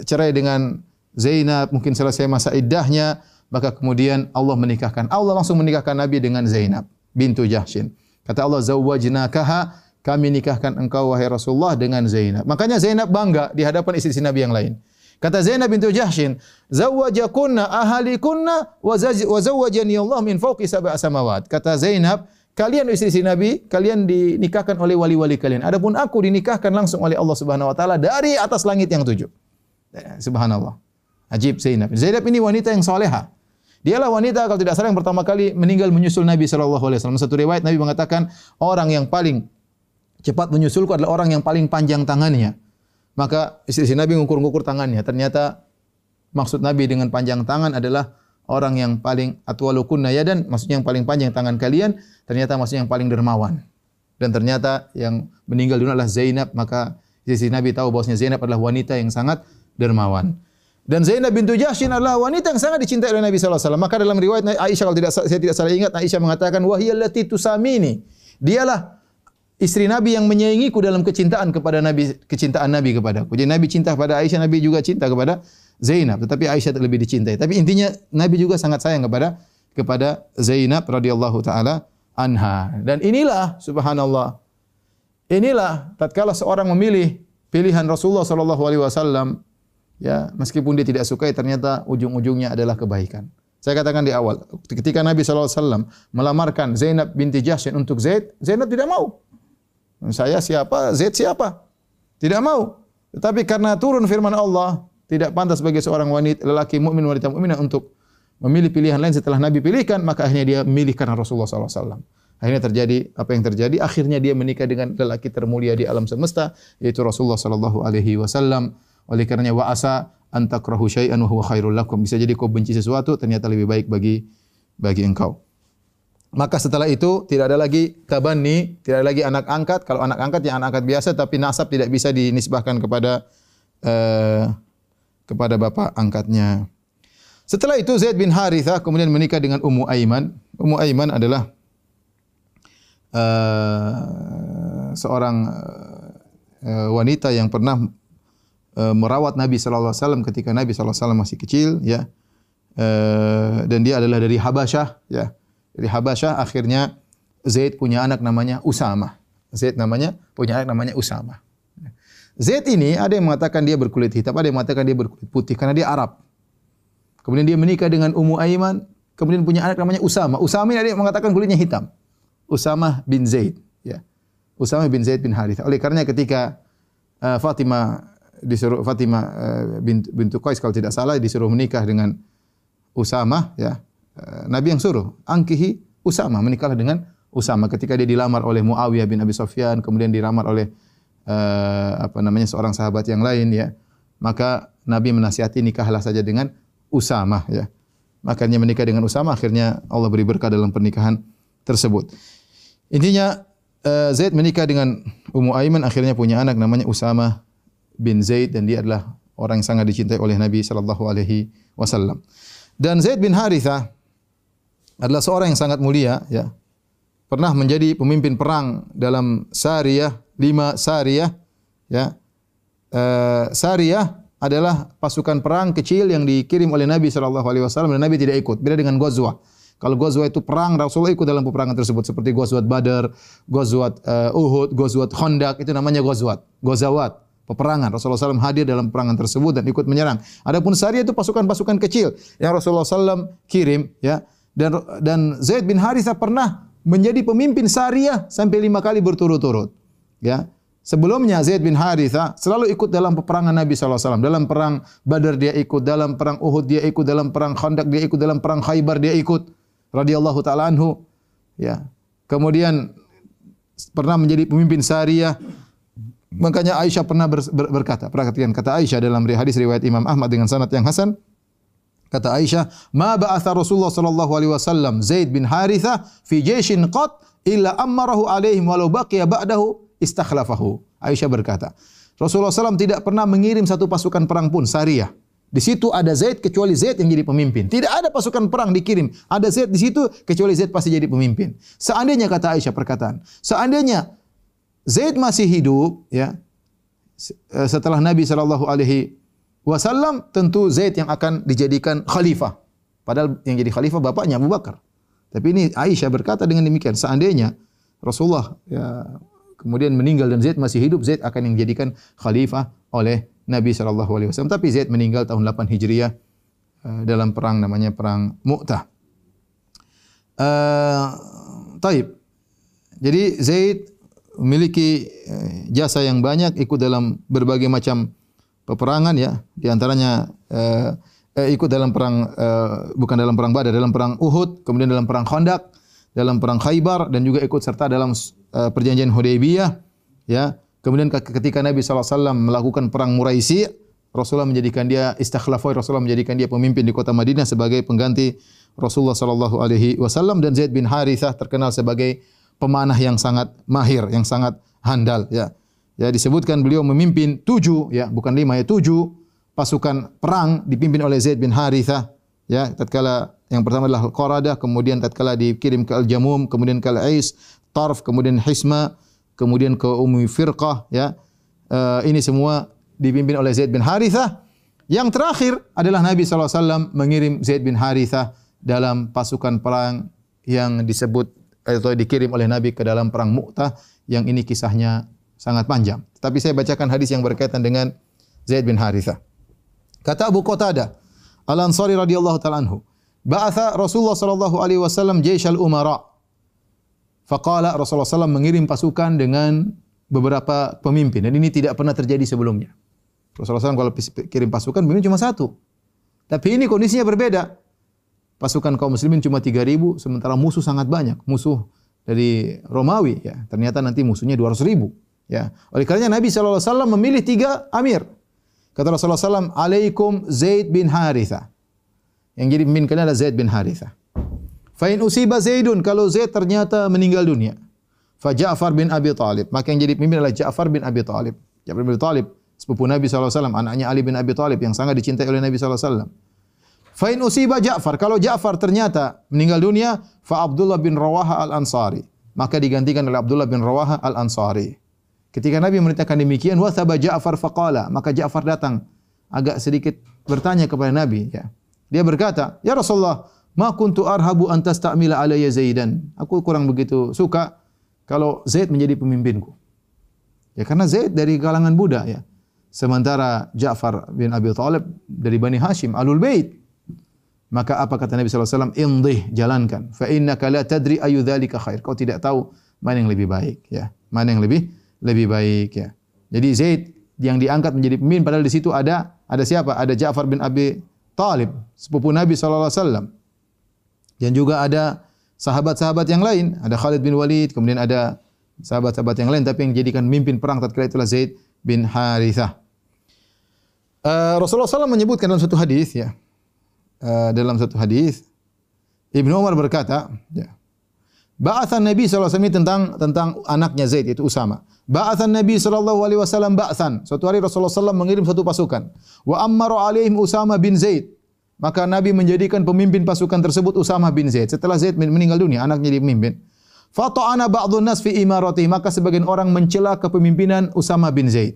cerai dengan Zainab, mungkin selesai masa iddahnya, maka kemudian Allah menikahkan. Allah langsung menikahkan Nabi dengan Zainab bintu Jahshin. Kata Allah, "Zawwajnakaha, kami nikahkan engkau wahai Rasulullah dengan Zainab." Makanya Zainab bangga di hadapan istri-istri Nabi yang lain. Kata Zainab bintu Jahshin, "Zawwajakunna ahalikunna wa zawwajani Allah min fawqi sab'a samawat." Kata Zainab, kalian istri-istri Nabi, kalian dinikahkan oleh wali-wali kalian. Adapun aku dinikahkan langsung oleh Allah Subhanahu wa taala dari atas langit yang tujuh. Eh, subhanallah. Ajib Zainab. Zainab ini wanita yang salehah. Dialah wanita kalau tidak salah yang pertama kali meninggal menyusul Nabi sallallahu alaihi wasallam. Satu riwayat Nabi mengatakan orang yang paling cepat menyusulku adalah orang yang paling panjang tangannya. Maka istri Nabi mengukur-ukur tangannya. Ternyata maksud Nabi dengan panjang tangan adalah orang yang paling atwalukun dan maksudnya yang paling panjang tangan kalian, ternyata maksudnya yang paling dermawan. Dan ternyata yang meninggal dunia adalah Zainab, maka istri Nabi tahu bahwasanya Zainab adalah wanita yang sangat dermawan. Dan Zainab bintu Jahshin adalah wanita yang sangat dicintai oleh Nabi sallallahu alaihi wasallam. Maka dalam riwayat Aisyah kalau tidak saya tidak salah ingat Aisyah mengatakan wahiyallati tusamini. Dialah istri Nabi yang menyayangiku dalam kecintaan kepada Nabi kecintaan Nabi kepadaku. Jadi Nabi cinta kepada Aisyah, Nabi juga cinta kepada Zainab, tetapi Aisyah lebih dicintai. Tapi intinya Nabi juga sangat sayang kepada kepada Zainab radhiyallahu taala anha. Dan inilah subhanallah. Inilah tatkala seorang memilih pilihan Rasulullah sallallahu alaihi wasallam ya meskipun dia tidak suka ternyata ujung-ujungnya adalah kebaikan. Saya katakan di awal, ketika Nabi SAW melamarkan Zainab binti Jahsyin untuk Zaid, Zainab tidak mau. Saya siapa? Zaid siapa? Tidak mau. Tetapi karena turun firman Allah, tidak pantas bagi seorang wanita, lelaki mukmin wanita mukminah untuk memilih pilihan lain setelah Nabi pilihkan, maka akhirnya dia memilih karena Rasulullah SAW. Akhirnya terjadi apa yang terjadi? Akhirnya dia menikah dengan lelaki termulia di alam semesta, yaitu Rasulullah SAW. Alaihi Wasallam. Oleh karenanya wa asa antakrahu syai'an wa huwa khairul lakum. Bisa jadi kau benci sesuatu ternyata lebih baik bagi bagi engkau. Maka setelah itu tidak ada lagi tabanni, tidak ada lagi anak angkat. Kalau anak angkat yang anak angkat biasa tapi nasab tidak bisa dinisbahkan kepada uh, kepada bapak angkatnya. Setelah itu Zaid bin Harithah kemudian menikah dengan Ummu Aiman. Ummu Aiman adalah uh, seorang uh, wanita yang pernah Eh, merawat Nabi sallallahu alaihi wasallam ketika Nabi sallallahu alaihi wasallam masih kecil ya. Uh, dan dia adalah dari Habasyah ya. Dari Habasyah akhirnya Zaid punya anak namanya Usama. Zaid namanya punya anak namanya Usama. Zaid ini ada yang mengatakan dia berkulit hitam, ada yang mengatakan dia berkulit putih karena dia Arab. Kemudian dia menikah dengan Ummu Aiman, kemudian punya anak namanya Usama. Usama ini ada yang mengatakan kulitnya hitam. Usama bin Zaid, ya. Usama bin Zaid bin Harith. Oleh karena ketika uh, Fatimah disuruh Fatimah uh, bintu, Qais kalau tidak salah disuruh menikah dengan Usama ya. Uh, Nabi yang suruh angkihi Usama menikahlah dengan Usama ketika dia dilamar oleh Muawiyah bin Abi Sufyan kemudian dilamar oleh uh, apa namanya seorang sahabat yang lain ya. Maka Nabi menasihati nikahlah saja dengan Usama ya. Makanya menikah dengan Usama akhirnya Allah beri berkah dalam pernikahan tersebut. Intinya Zaid menikah dengan Ummu Aiman akhirnya punya anak namanya Usama bin Zaid dan dia adalah orang yang sangat dicintai oleh Nabi sallallahu alaihi wasallam. Dan Zaid bin Haritha adalah seorang yang sangat mulia ya. Pernah menjadi pemimpin perang dalam Sariyah, lima Sariyah ya. Uh, Sariyah adalah pasukan perang kecil yang dikirim oleh Nabi sallallahu alaihi wasallam dan Nabi tidak ikut. Beda dengan Ghazwah. Kalau Ghazwah itu perang, Rasulullah ikut dalam peperangan tersebut seperti Ghazwat Badar, Ghazwat uh, Uhud, Ghazwat Khandaq itu namanya Ghazwat, Ghazawat peperangan. Rasulullah SAW hadir dalam peperangan tersebut dan ikut menyerang. Adapun Sariyah itu pasukan-pasukan kecil yang Rasulullah SAW kirim ya dan dan Zaid bin Harithah pernah menjadi pemimpin syariah sampai lima kali berturut-turut. Ya. Sebelumnya Zaid bin Haritha selalu ikut dalam peperangan Nabi SAW. Dalam perang Badar dia ikut, dalam perang Uhud dia ikut, dalam perang Khandaq dia ikut, dalam perang Khaybar dia ikut. radhiyallahu taala anhu. Ya. Kemudian pernah menjadi pemimpin syariah. Makanya Aisyah pernah ber, ber, berkata, perhatikan kata Aisyah dalam hadis riwayat Imam Ahmad dengan sanad yang hasan. Kata Aisyah, "Ma ba'atha Rasulullah sallallahu alaihi wasallam Zaid bin Haritha fi jayshin qat illa amarahu alaihim walau baqiya ba'dahu istakhlafahu. Aisyah berkata, Rasulullah SAW tidak pernah mengirim satu pasukan perang pun syariah. Di situ ada Zaid kecuali Zaid yang jadi pemimpin. Tidak ada pasukan perang dikirim. Ada Zaid di situ kecuali Zaid pasti jadi pemimpin. Seandainya kata Aisyah perkataan, seandainya Zaid masih hidup, ya eh, setelah Nabi Shallallahu Alaihi Wasallam, tentu Zaid yang akan dijadikan khalifah. Padahal yang jadi khalifah bapaknya Abu Bakar. Tapi ini Aisyah berkata dengan demikian, seandainya Rasulullah ya, kemudian meninggal dan Zaid masih hidup, Zaid akan yang dijadikan khalifah oleh Nabi sallallahu alaihi wasallam. Tapi Zaid meninggal tahun 8 Hijriah uh, dalam perang namanya perang Mu'tah. Uh, taib. Jadi Zaid memiliki uh, jasa yang banyak ikut dalam berbagai macam peperangan ya. Di antaranya uh, uh, ikut dalam perang uh, bukan dalam perang Badar, dalam perang Uhud, kemudian dalam perang Khandaq, dalam perang Khaybar dan juga ikut serta dalam uh, perjanjian Hudaybiyah ya kemudian ketika Nabi SAW melakukan perang Muraisi Rasulullah menjadikan dia istakhlafai Rasulullah menjadikan dia pemimpin di kota Madinah sebagai pengganti Rasulullah sallallahu alaihi wasallam dan Zaid bin Harithah terkenal sebagai pemanah yang sangat mahir yang sangat handal ya ya disebutkan beliau memimpin tujuh ya bukan lima ya tujuh pasukan perang dipimpin oleh Zaid bin Harithah ya tatkala yang pertama adalah Qaradah kemudian tatkala dikirim ke Al-Jamum kemudian ke Al-Ais Tarf, kemudian Hisma, kemudian ke Ummi Firqah, ya. Uh, ini semua dipimpin oleh Zaid bin Harithah. Yang terakhir adalah Nabi SAW mengirim Zaid bin Harithah dalam pasukan perang yang disebut atau dikirim oleh Nabi ke dalam perang Mu'tah yang ini kisahnya sangat panjang. Tapi saya bacakan hadis yang berkaitan dengan Zaid bin Harithah. Kata Abu Qatadah Al-Ansari radhiyallahu taala anhu, "Ba'atha Rasulullah sallallahu alaihi wasallam jayshal umara." Faqala Rasulullah SAW mengirim pasukan dengan beberapa pemimpin. Dan ini tidak pernah terjadi sebelumnya. Rasulullah SAW kalau kirim pasukan, pemimpin cuma satu. Tapi ini kondisinya berbeda. Pasukan kaum muslimin cuma 3.000, sementara musuh sangat banyak. Musuh dari Romawi. ya Ternyata nanti musuhnya 200.000. Ya. Oleh kerana Nabi SAW memilih tiga amir. Kata Rasulullah SAW, Alaikum Zaid bin Haritha. Yang jadi pemimpin adalah Zaid bin Haritha. Fa'in usiba Zaidun kalau Zaid ternyata meninggal dunia. Fa Ja'far bin Abi Talib. Maka yang jadi pemimpin adalah Ja'far bin Abi Talib. Ja'far bin Abi Talib. Sepupu Nabi SAW. Anaknya Ali bin Abi Talib yang sangat dicintai oleh Nabi SAW. Fa'in usiba Ja'far. Kalau Ja'far ternyata meninggal dunia. Fa Abdullah bin Rawaha al-Ansari. Maka digantikan oleh Abdullah bin Rawaha al-Ansari. Ketika Nabi menitahkan demikian. Wathaba Ja'far faqala. Maka Ja'far datang. Agak sedikit bertanya kepada Nabi. Ya. Dia berkata, Ya Rasulullah, Ma kuntu arhabu an tasta'mila alayya Zaidan. Aku kurang begitu suka kalau Zaid menjadi pemimpinku. Ya karena Zaid dari kalangan Buddha ya. Sementara Ja'far bin Abi Thalib dari Bani Hashim, Alul Bait. Maka apa kata Nabi wasallam? Indih, jalankan. Fa innaka la tadri ayu dzalika khair. Kau tidak tahu mana yang lebih baik ya. Mana yang lebih lebih baik ya. Jadi Zaid yang diangkat menjadi pemimpin padahal di situ ada ada siapa? Ada Ja'far bin Abi Talib, sepupu Nabi wasallam. Dan juga ada sahabat-sahabat yang lain. Ada Khalid bin Walid, kemudian ada sahabat-sahabat yang lain. Tapi yang dijadikan mimpin perang tatkala itulah Zaid bin Harithah. Uh, Rasulullah SAW menyebutkan dalam satu hadis ya, uh, dalam satu hadis Ibnu Umar berkata, ya, Ba'athan Nabi SAW tentang tentang anaknya Zaid itu Usama. Ba'athan Nabi SAW ba'athan. Suatu hari Rasulullah SAW mengirim satu pasukan. Wa ammara alaihim Usama bin Zaid. Maka Nabi menjadikan pemimpin pasukan tersebut Usama bin Zaid. Setelah Zaid meninggal dunia, anaknya jadi pemimpin. Fata'ana ba'dun nas fi imarati. Maka sebagian orang mencela kepemimpinan Usama bin Zaid.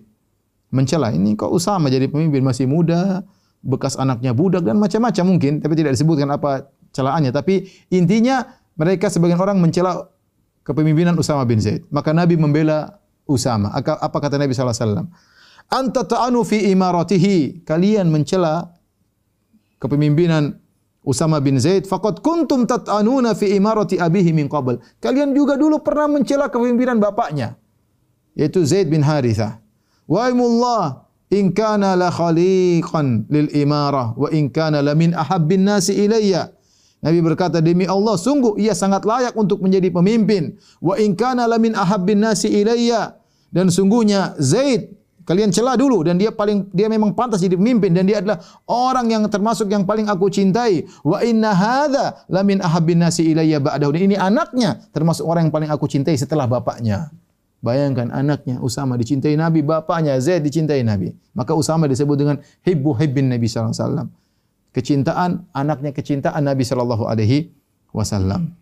Mencela. Ini kok Usama jadi pemimpin masih muda, bekas anaknya budak dan macam-macam mungkin. Tapi tidak disebutkan apa celaannya. Tapi intinya mereka sebagian orang mencela kepemimpinan Usama bin Zaid. Maka Nabi membela Usama. Apa kata Nabi SAW? Anta ta'anu fi imaratihi. Kalian mencela kepemimpinan Usama bin Zaid, faqad kuntum tat'anuna fi imarati abihi min qabl. Kalian juga dulu pernah mencela kepemimpinan bapaknya, yaitu Zaid bin Harithah. Wa imullah in kana la khaliqan lil imarah wa in kana la min ahabbin nasi ilayya. Nabi berkata demi Allah sungguh ia sangat layak untuk menjadi pemimpin. Wa in kana la min ahabbin nasi ilayya dan sungguhnya Zaid kalian celah dulu dan dia paling dia memang pantas jadi pemimpin dan dia adalah orang yang termasuk yang paling aku cintai. Wa inna hadza la min ahabbin nasi ilayya ba'dahu. Ini anaknya termasuk orang yang paling aku cintai setelah bapaknya. Bayangkan anaknya Usama dicintai Nabi, bapaknya Zaid dicintai Nabi. Maka Usama disebut dengan hibbu hibbin Nabi sallallahu alaihi wasallam kecintaan anaknya kecintaan Nabi sallallahu alaihi wasallam.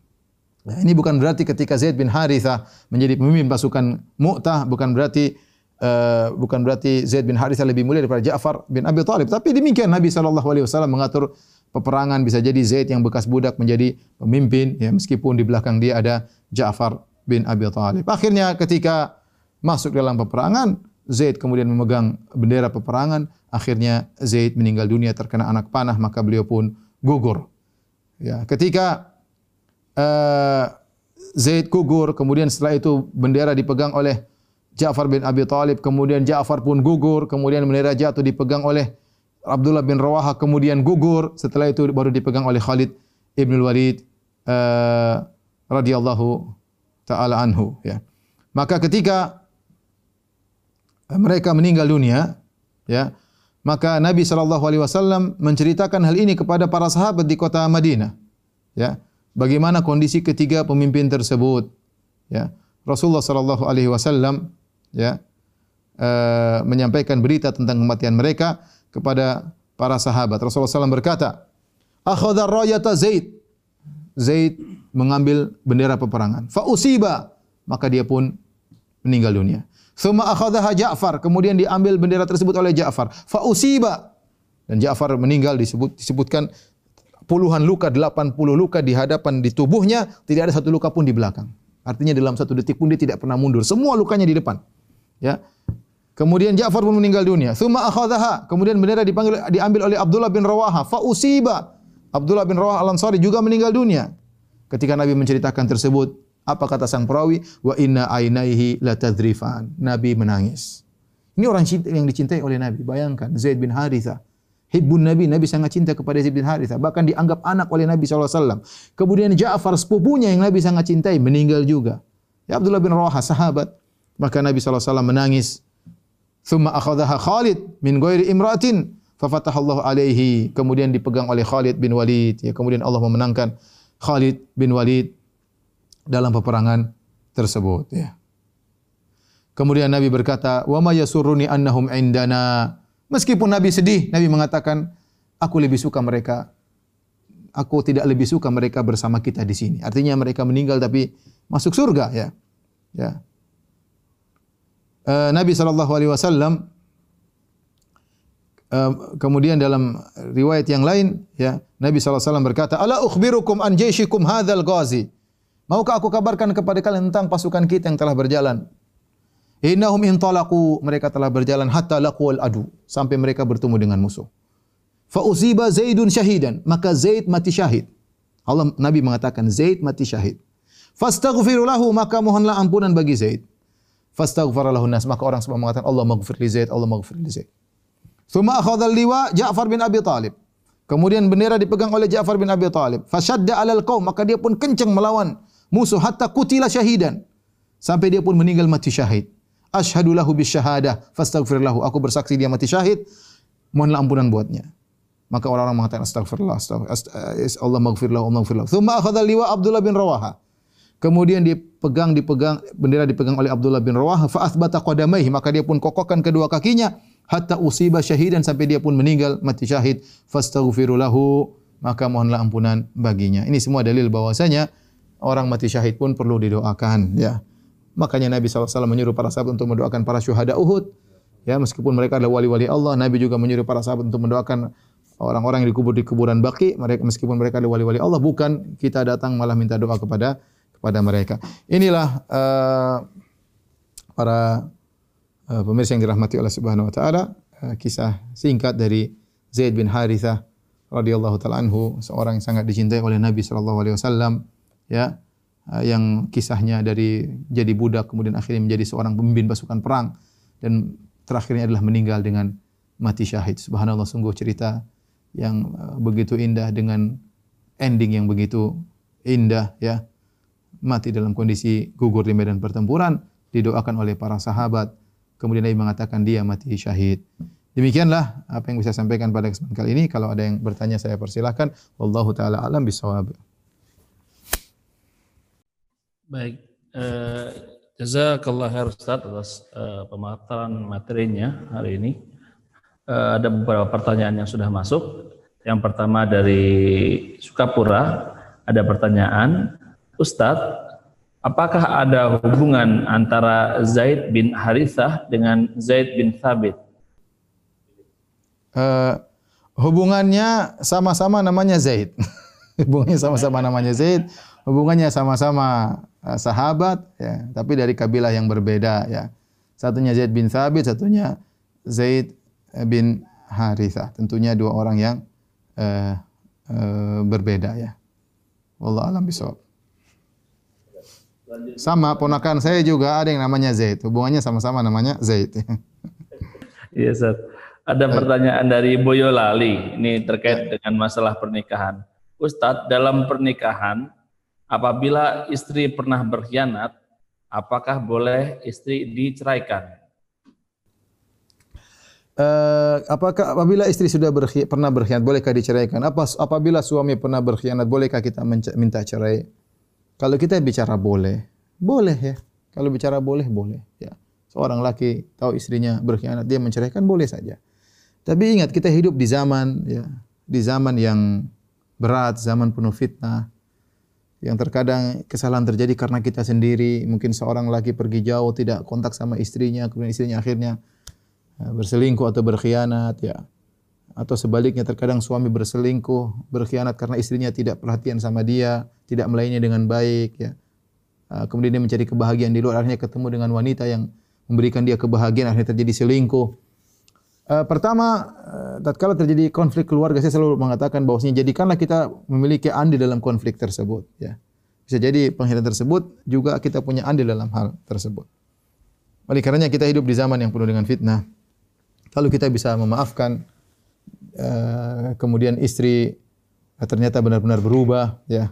Nah, ini bukan berarti ketika Zaid bin Harithah menjadi pemimpin pasukan Mu'tah bukan berarti uh, bukan berarti Zaid bin Harithah lebih mulia daripada Ja'far bin Abi Thalib. Tapi demikian Nabi sallallahu alaihi wasallam mengatur peperangan bisa jadi Zaid yang bekas budak menjadi pemimpin ya meskipun di belakang dia ada Ja'far bin Abi Thalib. Akhirnya ketika masuk dalam peperangan Zaid kemudian memegang bendera peperangan akhirnya Zaid meninggal dunia terkena anak panah maka beliau pun gugur. Ya, ketika uh, Zaid gugur kemudian setelah itu bendera dipegang oleh Ja'far bin Abi Talib kemudian Ja'far pun gugur kemudian bendera jatuh dipegang oleh Abdullah bin Rawaha kemudian gugur setelah itu baru dipegang oleh Khalid ibn Walid uh, radhiyallahu taala anhu ya. Maka ketika mereka meninggal dunia ya Maka Nabi sallallahu alaihi wasallam menceritakan hal ini kepada para sahabat di kota Madinah. Ya. Bagaimana kondisi ketiga pemimpin tersebut? Ya. Rasulullah sallallahu alaihi wasallam ya uh, menyampaikan berita tentang kematian mereka kepada para sahabat. Rasulullah SAW berkata, "Akhadha rayata Zaid." Zaid mengambil bendera peperangan. Fa usiba, maka dia pun meninggal dunia. Thumma akhadhaha Ja'far, kemudian diambil bendera tersebut oleh Ja'far. Fa usiba dan Ja'far meninggal disebut disebutkan puluhan luka, 80 luka di hadapan di tubuhnya, tidak ada satu luka pun di belakang. Artinya dalam satu detik pun dia tidak pernah mundur. Semua lukanya di depan. Ya. Kemudian Ja'far pun meninggal dunia. Thumma akhadhaha, kemudian bendera dipanggil diambil oleh Abdullah bin Rawaha. Fa usiba. Abdullah bin Rawaha Al-Ansari juga meninggal dunia. Ketika Nabi menceritakan tersebut, apa kata sang perawi? Wa inna ainaihi la tadrifan. Nabi menangis. Ini orang yang dicintai oleh Nabi. Bayangkan Zaid bin Haritha. Hibbun Nabi, Nabi sangat cinta kepada Zaid bin Haritha. Bahkan dianggap anak oleh Nabi SAW. Kemudian Ja'far sepupunya yang Nabi sangat cintai meninggal juga. Ya Abdullah bin Rawaha sahabat. Maka Nabi SAW menangis. Thumma akhadaha Khalid min ghairi imratin. Fafatahallahu alaihi. Kemudian dipegang oleh Khalid bin Walid. Ya, kemudian Allah memenangkan Khalid bin Walid dalam peperangan tersebut ya. Kemudian Nabi berkata, "Wa ma yasurruni annahum indana." Meskipun Nabi sedih, Nabi mengatakan, "Aku lebih suka mereka aku tidak lebih suka mereka bersama kita di sini." Artinya mereka meninggal tapi masuk surga ya. Ya. Uh, Nabi sallallahu alaihi wasallam kemudian dalam riwayat yang lain ya, Nabi wasallam berkata, "Ala ukhbirukum an jayshikum hadzal ghazi?" Maukah aku kabarkan kepada kalian tentang pasukan kita yang telah berjalan? Innahum intalaqu mereka telah berjalan hatta laqul adu sampai mereka bertemu dengan musuh. Fa usiba Zaidun syahidan maka Zaid mati syahid. Allah Nabi mengatakan Zaid mati syahid. Fastaghfiru lahu maka mohonlah ampunan bagi Zaid. Fastaghfara lahu nas maka orang semua mengatakan Allah maghfir li Zaid Allah maghfir li Zaid. Thumma akhadha al-liwa Ja'far bin Abi Talib. Kemudian bendera dipegang oleh Ja'far bin Abi Talib. Fashadda 'alal qaum maka dia pun kencang melawan musuh hatta kutila syahidan sampai dia pun meninggal mati syahid. Ashhadu lahu bisyahadah fastaghfir lahu. Aku bersaksi dia mati syahid. Mohonlah ampunan buatnya. Maka orang-orang mengatakan astagfirullah, astagfirullah, Allah maghfir lahu, Allah maghfir lahu. Thumma akhadha liwa Abdullah bin Rawaha. Kemudian dipegang dipegang bendera dipegang oleh Abdullah bin Rawaha fa athbata qadamaihi maka dia pun kokokkan kedua kakinya hatta usiba syahidan sampai dia pun meninggal mati syahid fastaghfiru lahu maka mohonlah ampunan baginya. Ini semua dalil bahwasanya orang mati syahid pun perlu didoakan ya. Makanya Nabi SAW menyuruh para sahabat untuk mendoakan para syuhada Uhud. Ya, meskipun mereka adalah wali-wali Allah, Nabi juga menyuruh para sahabat untuk mendoakan orang-orang yang dikubur di kuburan baki, mereka meskipun mereka adalah wali-wali Allah, bukan kita datang malah minta doa kepada kepada mereka. Inilah uh, para pemirsa yang dirahmati Allah Subhanahu wa taala, uh, kisah singkat dari Zaid bin Harithah radhiyallahu taala anhu, seorang yang sangat dicintai oleh Nabi sallallahu alaihi wasallam, ya, uh, yang kisahnya dari jadi budak kemudian akhirnya menjadi seorang pemimpin pasukan perang dan terakhirnya adalah meninggal dengan mati syahid. Subhanallah sungguh cerita yang begitu indah dengan ending yang begitu indah ya. Mati dalam kondisi gugur di medan pertempuran didoakan oleh para sahabat. Kemudian Nabi mengatakan dia mati syahid. Demikianlah apa yang bisa sampaikan pada kesempatan kali ini. Kalau ada yang bertanya saya persilahkan. Wallahu taala alam bisawab. Baik, eh, jazakallah khair Ustaz atas eh, pemaparan materinya hari ini. Eh, ada beberapa pertanyaan yang sudah masuk. Yang pertama dari Sukapura, ada pertanyaan, Ustadz, apakah ada hubungan antara Zaid bin Harithah dengan Zaid bin Thabit? Uh, hubungannya sama-sama namanya Zaid. hubungannya sama-sama namanya Zaid, hubungannya sama-sama sahabat ya, tapi dari kabilah yang berbeda ya. Satunya Zaid bin Thabit, satunya Zaid bin Harithah. Tentunya dua orang yang uh, uh, berbeda ya. Wallah alam bisawab. Sama ponakan saya juga ada yang namanya Zaid. Hubungannya sama-sama namanya Zaid. Iya, Ustaz. Ada pertanyaan dari Boyolali. Ini terkait dengan masalah pernikahan. Ustadz, dalam pernikahan, apabila istri pernah berkhianat, apakah boleh istri diceraikan? Uh, apakah apabila istri sudah berkhianat, pernah berkhianat, bolehkah diceraikan? Apa apabila suami pernah berkhianat, bolehkah kita minta cerai? Kalau kita bicara boleh, boleh ya. Kalau bicara boleh, boleh ya. Seorang laki tahu istrinya berkhianat, dia menceraikan boleh saja. Tapi ingat kita hidup di zaman ya, di zaman yang berat, zaman penuh fitnah. Yang terkadang kesalahan terjadi karena kita sendiri, mungkin seorang laki pergi jauh tidak kontak sama istrinya, kemudian istrinya akhirnya ya, berselingkuh atau berkhianat ya. Atau sebaliknya terkadang suami berselingkuh, berkhianat karena istrinya tidak perhatian sama dia, tidak melayani dengan baik ya. Ah, kemudian dia mencari kebahagiaan di luar, akhirnya ketemu dengan wanita yang memberikan dia kebahagiaan, akhirnya terjadi selingkuh. Uh, pertama, uh, tatkala terjadi konflik keluarga, saya selalu mengatakan bahwasanya jadikanlah kita memiliki andil dalam konflik tersebut. Ya. Bisa jadi pengkhianatan tersebut juga kita punya andil dalam hal tersebut. Oleh karenanya kita hidup di zaman yang penuh dengan fitnah. Kalau kita bisa memaafkan, uh, kemudian istri uh, ternyata benar-benar berubah, ya,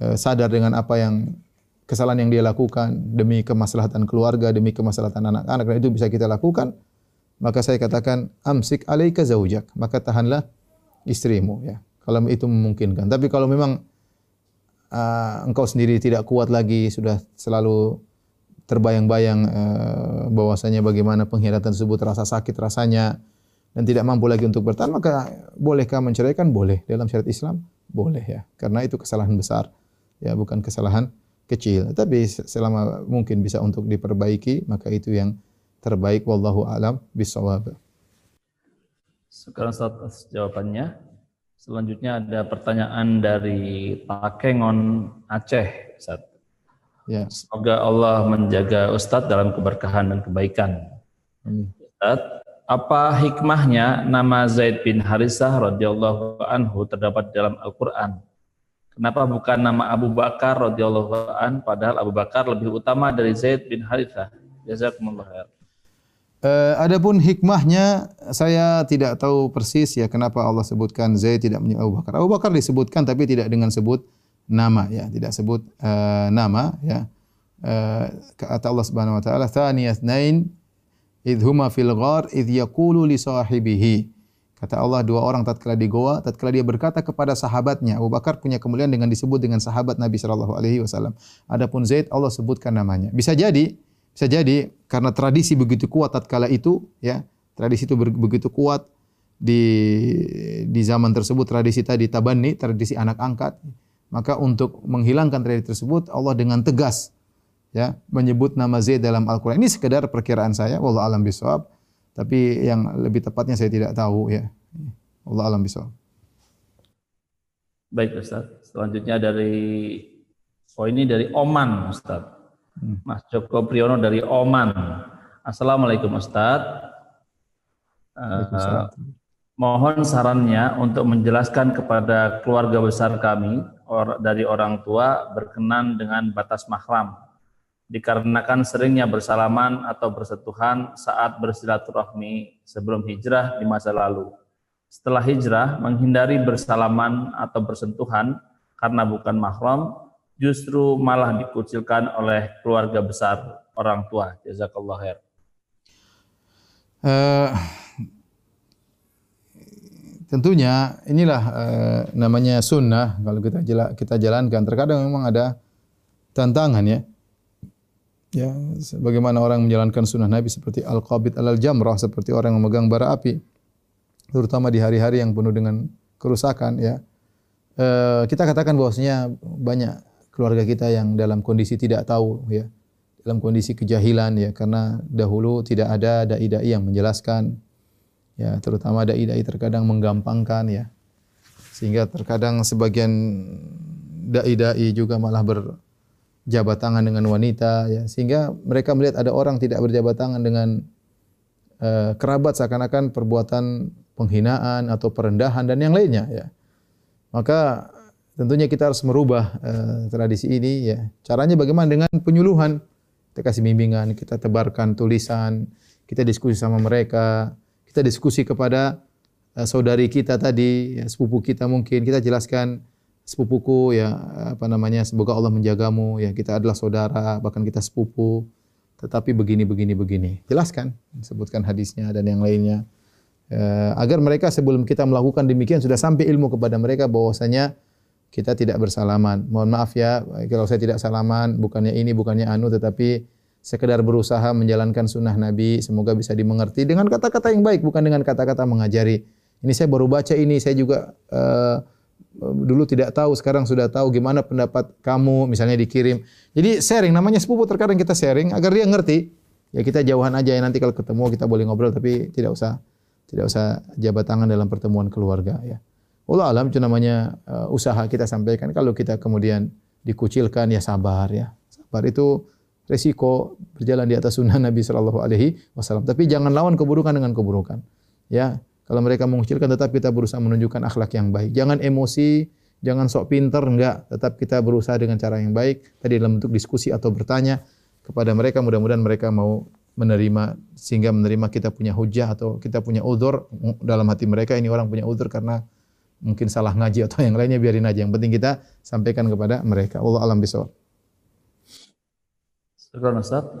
uh, sadar dengan apa yang kesalahan yang dia lakukan demi kemaslahatan keluarga, demi kemaslahatan anak-anak, dan itu bisa kita lakukan maka saya katakan amsik alaika zaujak. Maka tahanlah istrimu ya. Kalau itu memungkinkan. Tapi kalau memang uh, engkau sendiri tidak kuat lagi sudah selalu terbayang-bayang uh, bahwasanya bagaimana pengkhianatan tersebut rasa sakit rasanya dan tidak mampu lagi untuk bertahan maka bolehkah menceraikan boleh dalam syariat Islam boleh ya karena itu kesalahan besar ya bukan kesalahan kecil tapi selama mungkin bisa untuk diperbaiki maka itu yang terbaik wallahu alam bisawab. Sekarang atas jawabannya. Selanjutnya ada pertanyaan dari Takengon Aceh. Ustaz. Ya. Semoga Allah menjaga Ustadz dalam keberkahan dan kebaikan. Amin. Ustadz, apa hikmahnya nama Zaid bin Harisah radhiyallahu anhu terdapat dalam Al-Quran? Kenapa bukan nama Abu Bakar radhiyallahu an padahal Abu Bakar lebih utama dari Zaid bin Harithah? Jazakumullah khair. Uh, adapun hikmahnya saya tidak tahu persis ya kenapa Allah sebutkan Zaid tidak menyebut Abu Bakar. Abu Bakar disebutkan tapi tidak dengan sebut nama ya, tidak sebut uh, nama ya. Uh, kata Allah Subhanahu wa taala thaniyat nain idhuma fil ghar idh yaqulu li sahibihi. Kata Allah dua orang tatkala di goa tatkala dia berkata kepada sahabatnya Abu Bakar punya kemuliaan dengan disebut dengan sahabat Nabi sallallahu alaihi wasallam. Adapun Zaid Allah sebutkan namanya. Bisa jadi bisa jadi karena tradisi begitu kuat tatkala itu, ya tradisi itu begitu kuat di di zaman tersebut tradisi tadi tabani tradisi anak angkat maka untuk menghilangkan tradisi tersebut Allah dengan tegas ya menyebut nama Zaid dalam Al-Qur'an. Ini sekedar perkiraan saya wallahu alam bisawab tapi yang lebih tepatnya saya tidak tahu ya. Wallahu alam bisawab baik Ustaz. Selanjutnya dari oh ini dari Oman Ustaz. Hmm. Mas Joko Priyono dari Oman. Assalamualaikum Ustaz. Uh, Mohon sarannya untuk menjelaskan kepada keluarga besar kami or, dari orang tua berkenan dengan batas mahram dikarenakan seringnya bersalaman atau bersentuhan saat bersilaturahmi sebelum hijrah di masa lalu. Setelah hijrah, menghindari bersalaman atau bersentuhan karena bukan mahram, justru malah dikucilkan oleh keluarga besar orang tua. Jazakallah khair. Uh, tentunya inilah uh, namanya sunnah kalau kita jala, kita jalankan terkadang memang ada tantangan ya ya bagaimana orang menjalankan sunnah Nabi seperti al-qabid al-jamrah seperti orang yang memegang bara api terutama di hari-hari yang penuh dengan kerusakan ya. Uh, kita katakan bahwasanya banyak keluarga kita yang dalam kondisi tidak tahu ya. Dalam kondisi kejahilan ya karena dahulu tidak ada dai-dai yang menjelaskan ya terutama ada dai terkadang menggampangkan ya. Sehingga terkadang sebagian dai-dai juga malah berjabat tangan dengan wanita ya. Sehingga mereka melihat ada orang tidak berjabat tangan dengan uh, kerabat seakan-akan perbuatan penghinaan atau perendahan dan yang lainnya ya. Maka tentunya kita harus merubah uh, tradisi ini ya. Caranya bagaimana? Dengan penyuluhan. Kita kasih bimbingan kita tebarkan tulisan kita diskusi sama mereka kita diskusi kepada uh, saudari kita tadi, ya, sepupu kita mungkin. Kita jelaskan sepupuku ya apa namanya semoga Allah menjagamu ya kita adalah saudara bahkan kita sepupu. Tetapi begini begini begini. Jelaskan sebutkan hadisnya dan yang lainnya. Uh, agar mereka sebelum kita melakukan demikian sudah sampai ilmu kepada mereka bahwasanya kita tidak bersalaman. Mohon maaf ya kalau saya tidak salaman bukannya ini bukannya anu tetapi sekedar berusaha menjalankan sunnah Nabi, semoga bisa dimengerti dengan kata-kata yang baik, bukan dengan kata-kata mengajari. Ini saya baru baca ini, saya juga uh, dulu tidak tahu, sekarang sudah tahu gimana pendapat kamu, misalnya dikirim. Jadi sharing, namanya sepupu terkadang kita sharing agar dia ngerti. Ya kita jauhan aja ya nanti kalau ketemu kita boleh ngobrol, tapi tidak usah tidak usah jabat tangan dalam pertemuan keluarga. Ya. Allah alam itu namanya uh, usaha kita sampaikan. Kalau kita kemudian dikucilkan ya sabar ya. Sabar itu resiko berjalan di atas sunnah Nabi sallallahu alaihi wasallam. Tapi jangan lawan keburukan dengan keburukan. Ya, kalau mereka mengucilkan tetap kita berusaha menunjukkan akhlak yang baik. Jangan emosi, jangan sok pintar enggak, tetap kita berusaha dengan cara yang baik tadi dalam bentuk diskusi atau bertanya kepada mereka mudah-mudahan mereka mau menerima sehingga menerima kita punya hujah atau kita punya uzur dalam hati mereka ini orang punya uzur karena mungkin salah ngaji atau yang lainnya biarin aja yang penting kita sampaikan kepada mereka Allah alam bisawab.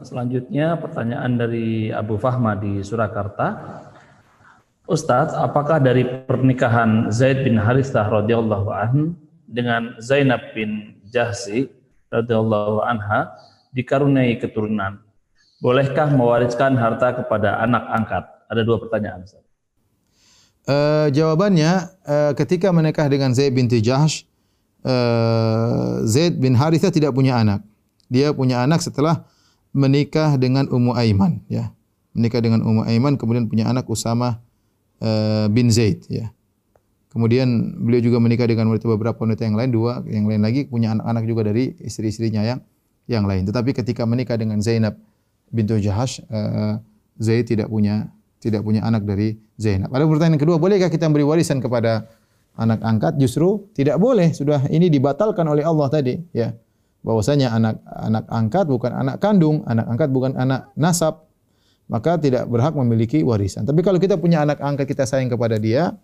Selanjutnya pertanyaan dari Abu Fahma di Surakarta. Ustaz, apakah dari pernikahan Zaid bin Harithah radhiyallahu anhu dengan Zainab bin Jahsi radhiyallahu anha dikaruniai keturunan? Bolehkah mewariskan harta kepada anak angkat? Ada dua pertanyaan Ustaz. Uh, jawabannya uh, ketika menikah dengan Zaid bin Jahsh uh, Zaid bin Harithah tidak punya anak dia punya anak setelah menikah dengan Ummu Aiman ya. Menikah dengan Ummu Aiman kemudian punya anak Usama uh, bin Zaid ya. Kemudian beliau juga menikah dengan wanita beberapa wanita yang lain dua, yang lain lagi punya anak-anak juga dari istri-istrinya yang yang lain. Tetapi ketika menikah dengan Zainab bintu Jahash, uh, Zaid tidak punya tidak punya anak dari Zainab. Ada pertanyaan kedua, bolehkah kita beri warisan kepada anak angkat? Justru tidak boleh. Sudah ini dibatalkan oleh Allah tadi, ya bahwasanya anak anak angkat bukan anak kandung, anak angkat bukan anak nasab, maka tidak berhak memiliki warisan. Tapi kalau kita punya anak angkat kita sayang kepada dia,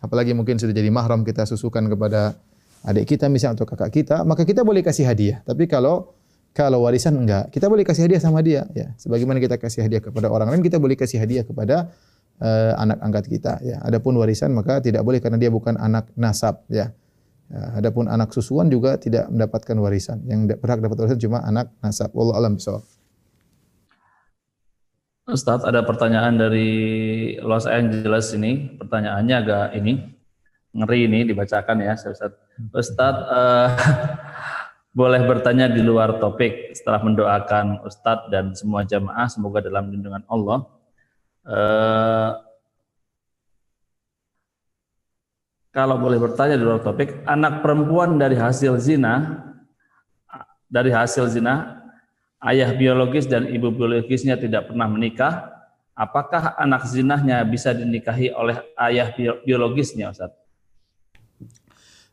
apalagi mungkin sudah jadi mahram kita susukan kepada adik kita misalnya atau kakak kita, maka kita boleh kasih hadiah. Tapi kalau kalau warisan enggak, kita boleh kasih hadiah sama dia ya. Sebagaimana kita kasih hadiah kepada orang lain, kita boleh kasih hadiah kepada uh, anak angkat kita ya. Adapun warisan maka tidak boleh karena dia bukan anak nasab ya. Ya, adapun anak susuan juga tidak mendapatkan warisan. Yang berhak dapat warisan cuma anak nasab. Allah alam bisawab. Ustaz, ada pertanyaan dari Los Angeles ini. Pertanyaannya agak ini ngeri ini dibacakan ya, Ustaz. Ustaz, uh, boleh bertanya di luar topik setelah mendoakan Ustaz dan semua jamaah semoga dalam lindungan Allah. Uh, kalau boleh bertanya di luar topik, anak perempuan dari hasil zina, dari hasil zina, ayah biologis dan ibu biologisnya tidak pernah menikah, apakah anak zinahnya bisa dinikahi oleh ayah biologisnya Ustaz?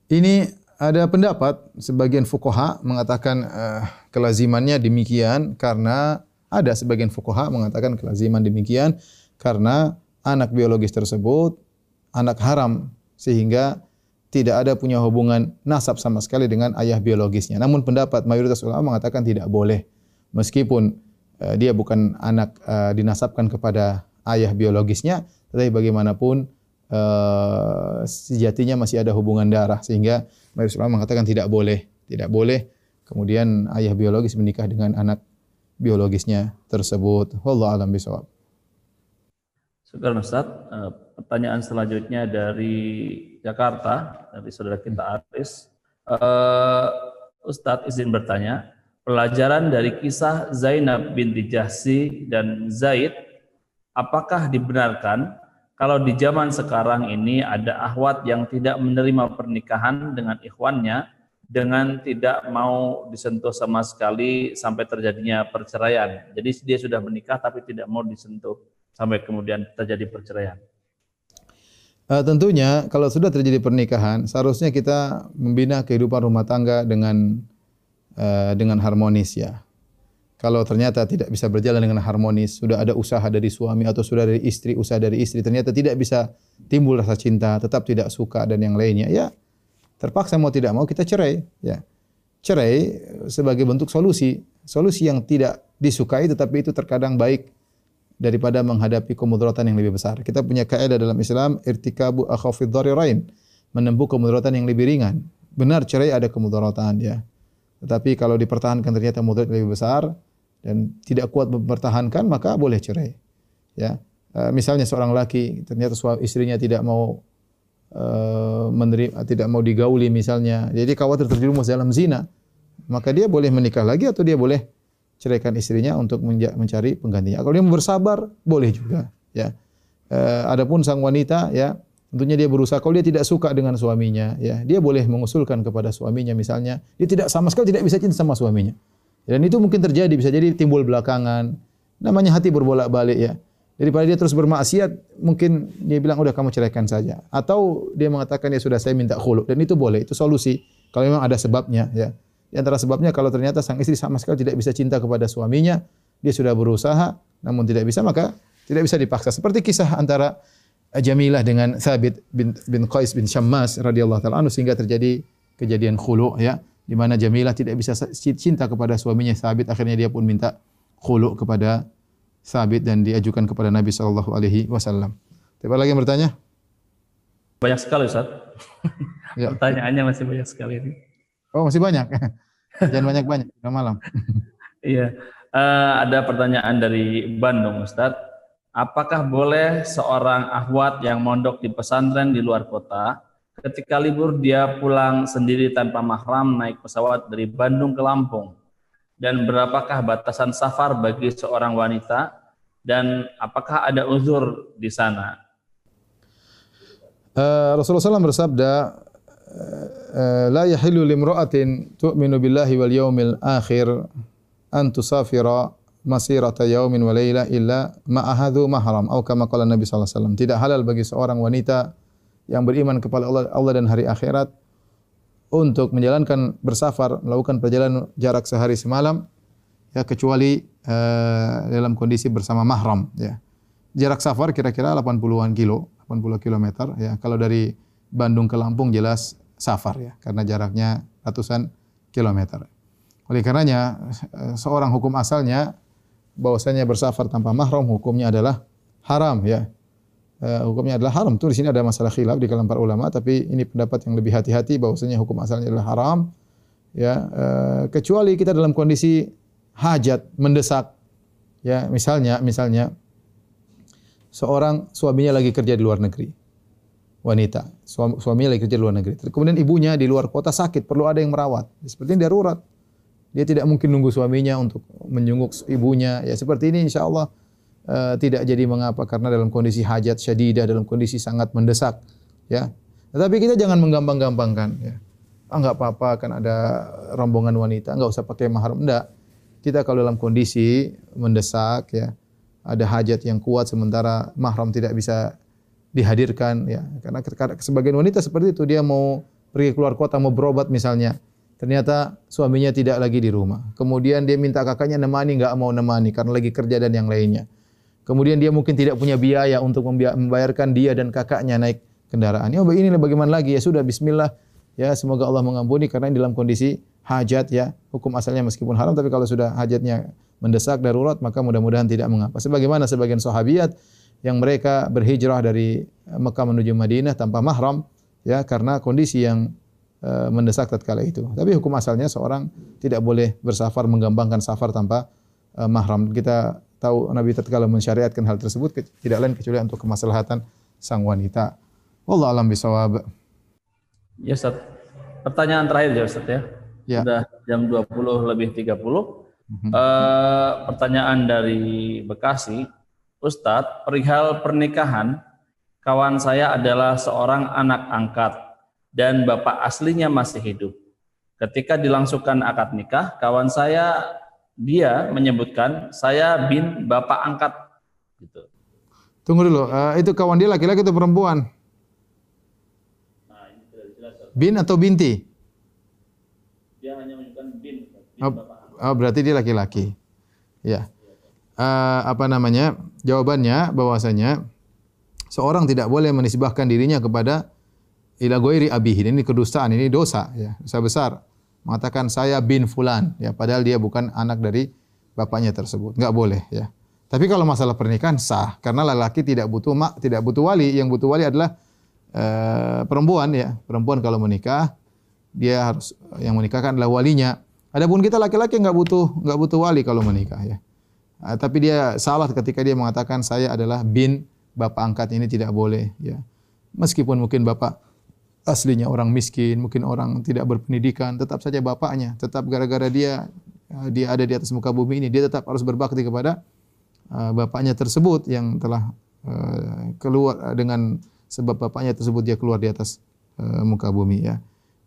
Ini ada pendapat sebagian fukoha mengatakan uh, kelazimannya demikian karena ada sebagian fukoha mengatakan kelaziman demikian karena anak biologis tersebut anak haram sehingga tidak ada punya hubungan nasab sama sekali dengan ayah biologisnya. Namun pendapat mayoritas ulama mengatakan tidak boleh meskipun uh, dia bukan anak uh, dinasabkan kepada ayah biologisnya, tetapi bagaimanapun uh, sejatinya masih ada hubungan darah sehingga mayoritas ulama mengatakan tidak boleh, tidak boleh kemudian ayah biologis menikah dengan anak biologisnya tersebut. Wallahu a'lam bishawab. Sekarang Ustaz, pertanyaan selanjutnya dari Jakarta, dari saudara kita Aris. Uh, Ustadz izin bertanya, pelajaran dari kisah Zainab binti Jahsi dan Zaid, apakah dibenarkan kalau di zaman sekarang ini ada ahwat yang tidak menerima pernikahan dengan ikhwannya dengan tidak mau disentuh sama sekali sampai terjadinya perceraian. Jadi dia sudah menikah tapi tidak mau disentuh sampai kemudian terjadi perceraian. Uh, tentunya kalau sudah terjadi pernikahan, seharusnya kita membina kehidupan rumah tangga dengan uh, dengan harmonis ya. Kalau ternyata tidak bisa berjalan dengan harmonis, sudah ada usaha dari suami atau sudah dari istri, usaha dari istri, ternyata tidak bisa timbul rasa cinta, tetap tidak suka dan yang lainnya, ya terpaksa mau tidak mau kita cerai, ya. Cerai sebagai bentuk solusi, solusi yang tidak disukai tetapi itu terkadang baik daripada menghadapi kemudaratan yang lebih besar. Kita punya kaidah dalam Islam irtikabu akhafid dharirain, menempuh kemudaratan yang lebih ringan. Benar cerai ada kemudaratan ya. Tetapi kalau dipertahankan ternyata mudarat lebih besar dan tidak kuat mempertahankan maka boleh cerai. Ya. E, misalnya seorang laki ternyata suami istrinya tidak mau e, menerima tidak mau digauli misalnya. Jadi khawatir terjerumus dalam zina. Maka dia boleh menikah lagi atau dia boleh ceraikan istrinya untuk mencari penggantinya. Kalau dia bersabar, boleh juga. Ya. E, adapun sang wanita, ya tentunya dia berusaha. Kalau dia tidak suka dengan suaminya, ya dia boleh mengusulkan kepada suaminya, misalnya dia tidak sama sekali tidak bisa cinta sama suaminya. Dan itu mungkin terjadi, bisa jadi timbul belakangan. Namanya hati berbolak-balik ya. Daripada dia terus bermaksiat, mungkin dia bilang udah kamu ceraikan saja. Atau dia mengatakan ya sudah saya minta khulu dan itu boleh, itu solusi. Kalau memang ada sebabnya ya. Di antara sebabnya kalau ternyata sang istri sama sekali tidak bisa cinta kepada suaminya, dia sudah berusaha namun tidak bisa maka tidak bisa dipaksa. Seperti kisah antara Jamilah dengan Thabit bin, bin Qais bin Syammas radhiyallahu taala anhu sehingga terjadi kejadian khulu ya di mana Jamilah tidak bisa cinta kepada suaminya Thabit akhirnya dia pun minta khulu kepada Thabit dan diajukan kepada Nabi sallallahu alaihi wasallam. Tiba lagi yang bertanya? Banyak sekali Ustaz. ya. Pertanyaannya masih banyak sekali ini. Oh, masih banyak. Jangan banyak-banyak, malam. Iya. Uh, ada pertanyaan dari Bandung, Ustaz. Apakah boleh seorang ahwat yang mondok di pesantren di luar kota, ketika libur dia pulang sendiri tanpa mahram naik pesawat dari Bandung ke Lampung? Dan berapakah batasan safar bagi seorang wanita? Dan apakah ada uzur di sana? Uh, Rasulullah SAW bersabda, yahillu limra'atin tu'minu billahi wal yawmil akhir an tusafira masirata yawmin wa layla illa ma'ahadhu mahram. Atau kama qala Nabi sallallahu alaihi wasallam tidak halal bagi seorang wanita yang beriman kepada Allah, Allah dan hari akhirat untuk menjalankan bersafar melakukan perjalanan jarak sehari semalam ya kecuali uh, dalam kondisi bersama mahram ya. Jarak safar kira-kira 80-an kilo 80 kilometer ya. Kalau dari Bandung ke Lampung jelas safar ya karena jaraknya ratusan kilometer. Oleh karenanya eh, seorang hukum asalnya bahwasanya bersafar tanpa mahram hukumnya adalah haram ya. Uh, hukumnya adalah haram. Tuh di sini ada masalah khilaf di kalangan para ulama tapi ini pendapat yang lebih hati-hati bahwasanya hukum asalnya adalah haram ya uh, kecuali kita dalam kondisi hajat mendesak ya misalnya misalnya seorang suaminya lagi kerja di luar negeri wanita. Suami, suaminya lagi kerja di luar negeri. Kemudian ibunya di luar kota sakit, perlu ada yang merawat. Seperti ini darurat. Dia tidak mungkin nunggu suaminya untuk menjenguk ibunya. Ya seperti ini insya Allah uh, tidak jadi mengapa karena dalam kondisi hajat syadidah, dalam kondisi sangat mendesak. Ya. Tetapi kita jangan menggampang-gampangkan. Ya. Ah enggak apa-apa kan ada rombongan wanita, enggak usah pakai mahram. Enggak. Kita kalau dalam kondisi mendesak ya, ada hajat yang kuat sementara mahram tidak bisa dihadirkan ya karena sebagian wanita seperti itu dia mau pergi keluar kota mau berobat misalnya ternyata suaminya tidak lagi di rumah. Kemudian dia minta kakaknya nemani enggak mau nemani karena lagi kerja dan yang lainnya. Kemudian dia mungkin tidak punya biaya untuk membayarkan dia dan kakaknya naik kendaraan. Ya ini bagaimana lagi? Ya sudah bismillah. Ya semoga Allah mengampuni karena dalam kondisi hajat ya. Hukum asalnya meskipun haram tapi kalau sudah hajatnya mendesak darurat maka mudah-mudahan tidak mengapa sebagaimana sebagian sahabiat yang mereka berhijrah dari Mekah menuju Madinah tanpa mahram ya karena kondisi yang uh, mendesak tatkala itu. Tapi hukum asalnya seorang tidak boleh bersafar menggambangkan safar tanpa uh, mahram. Kita tahu Nabi tatkala mensyariatkan hal tersebut tidak lain kecuali untuk kemaslahatan sang wanita. Wallahu alam bisawab. Ya Ustaz. Pertanyaan terakhir ya Ustaz ya. ya. Sudah jam 20 lebih 30. Uh, pertanyaan dari Bekasi Ustadz, perihal pernikahan, kawan saya adalah seorang anak angkat dan bapak aslinya masih hidup. Ketika dilangsungkan akad nikah, kawan saya dia menyebutkan saya bin bapak angkat. Gitu. Tunggu dulu, uh, itu kawan dia laki-laki atau perempuan? Nah, ini tidak jelas. Bin atau binti? Dia hanya menyebutkan bin. bin oh, oh, berarti dia laki-laki. Ya uh, apa namanya? Jawabannya bahwasanya seorang tidak boleh menisbahkan dirinya kepada ila ghairi abihi. Ini kedustaan, ini dosa ya, dosa besar. Mengatakan saya bin fulan ya, padahal dia bukan anak dari bapaknya tersebut. Enggak boleh ya. Tapi kalau masalah pernikahan sah karena lelaki tidak butuh mak, tidak butuh wali, yang butuh wali adalah uh, perempuan ya. Perempuan kalau menikah dia harus yang menikahkan adalah walinya. Adapun kita laki-laki enggak butuh enggak butuh wali kalau menikah ya. Uh, tapi dia salah ketika dia mengatakan saya adalah bin bapak angkat ini tidak boleh ya. Meskipun mungkin bapak aslinya orang miskin, mungkin orang tidak berpendidikan, tetap saja bapaknya, tetap gara-gara dia uh, dia ada di atas muka bumi ini, dia tetap harus berbakti kepada uh, bapaknya tersebut yang telah uh, keluar dengan sebab bapaknya tersebut dia keluar di atas muka bumi ya.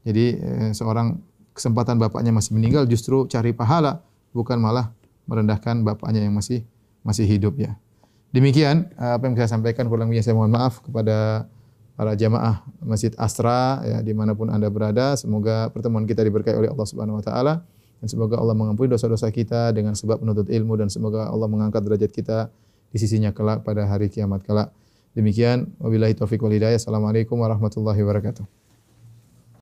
Jadi seorang kesempatan bapaknya masih meninggal justru cari pahala bukan malah merendahkan bapaknya yang masih masih hidup ya. Demikian apa yang saya sampaikan kurang lebihnya saya mohon maaf kepada para jamaah Masjid Asra ya dimanapun anda berada. Semoga pertemuan kita diberkahi oleh Allah Subhanahu Wa Taala dan semoga Allah mengampuni dosa-dosa kita dengan sebab menuntut ilmu dan semoga Allah mengangkat derajat kita di sisinya kelak pada hari kiamat kelak. Demikian wabillahi taufik wal hidayah. Assalamualaikum warahmatullahi wabarakatuh.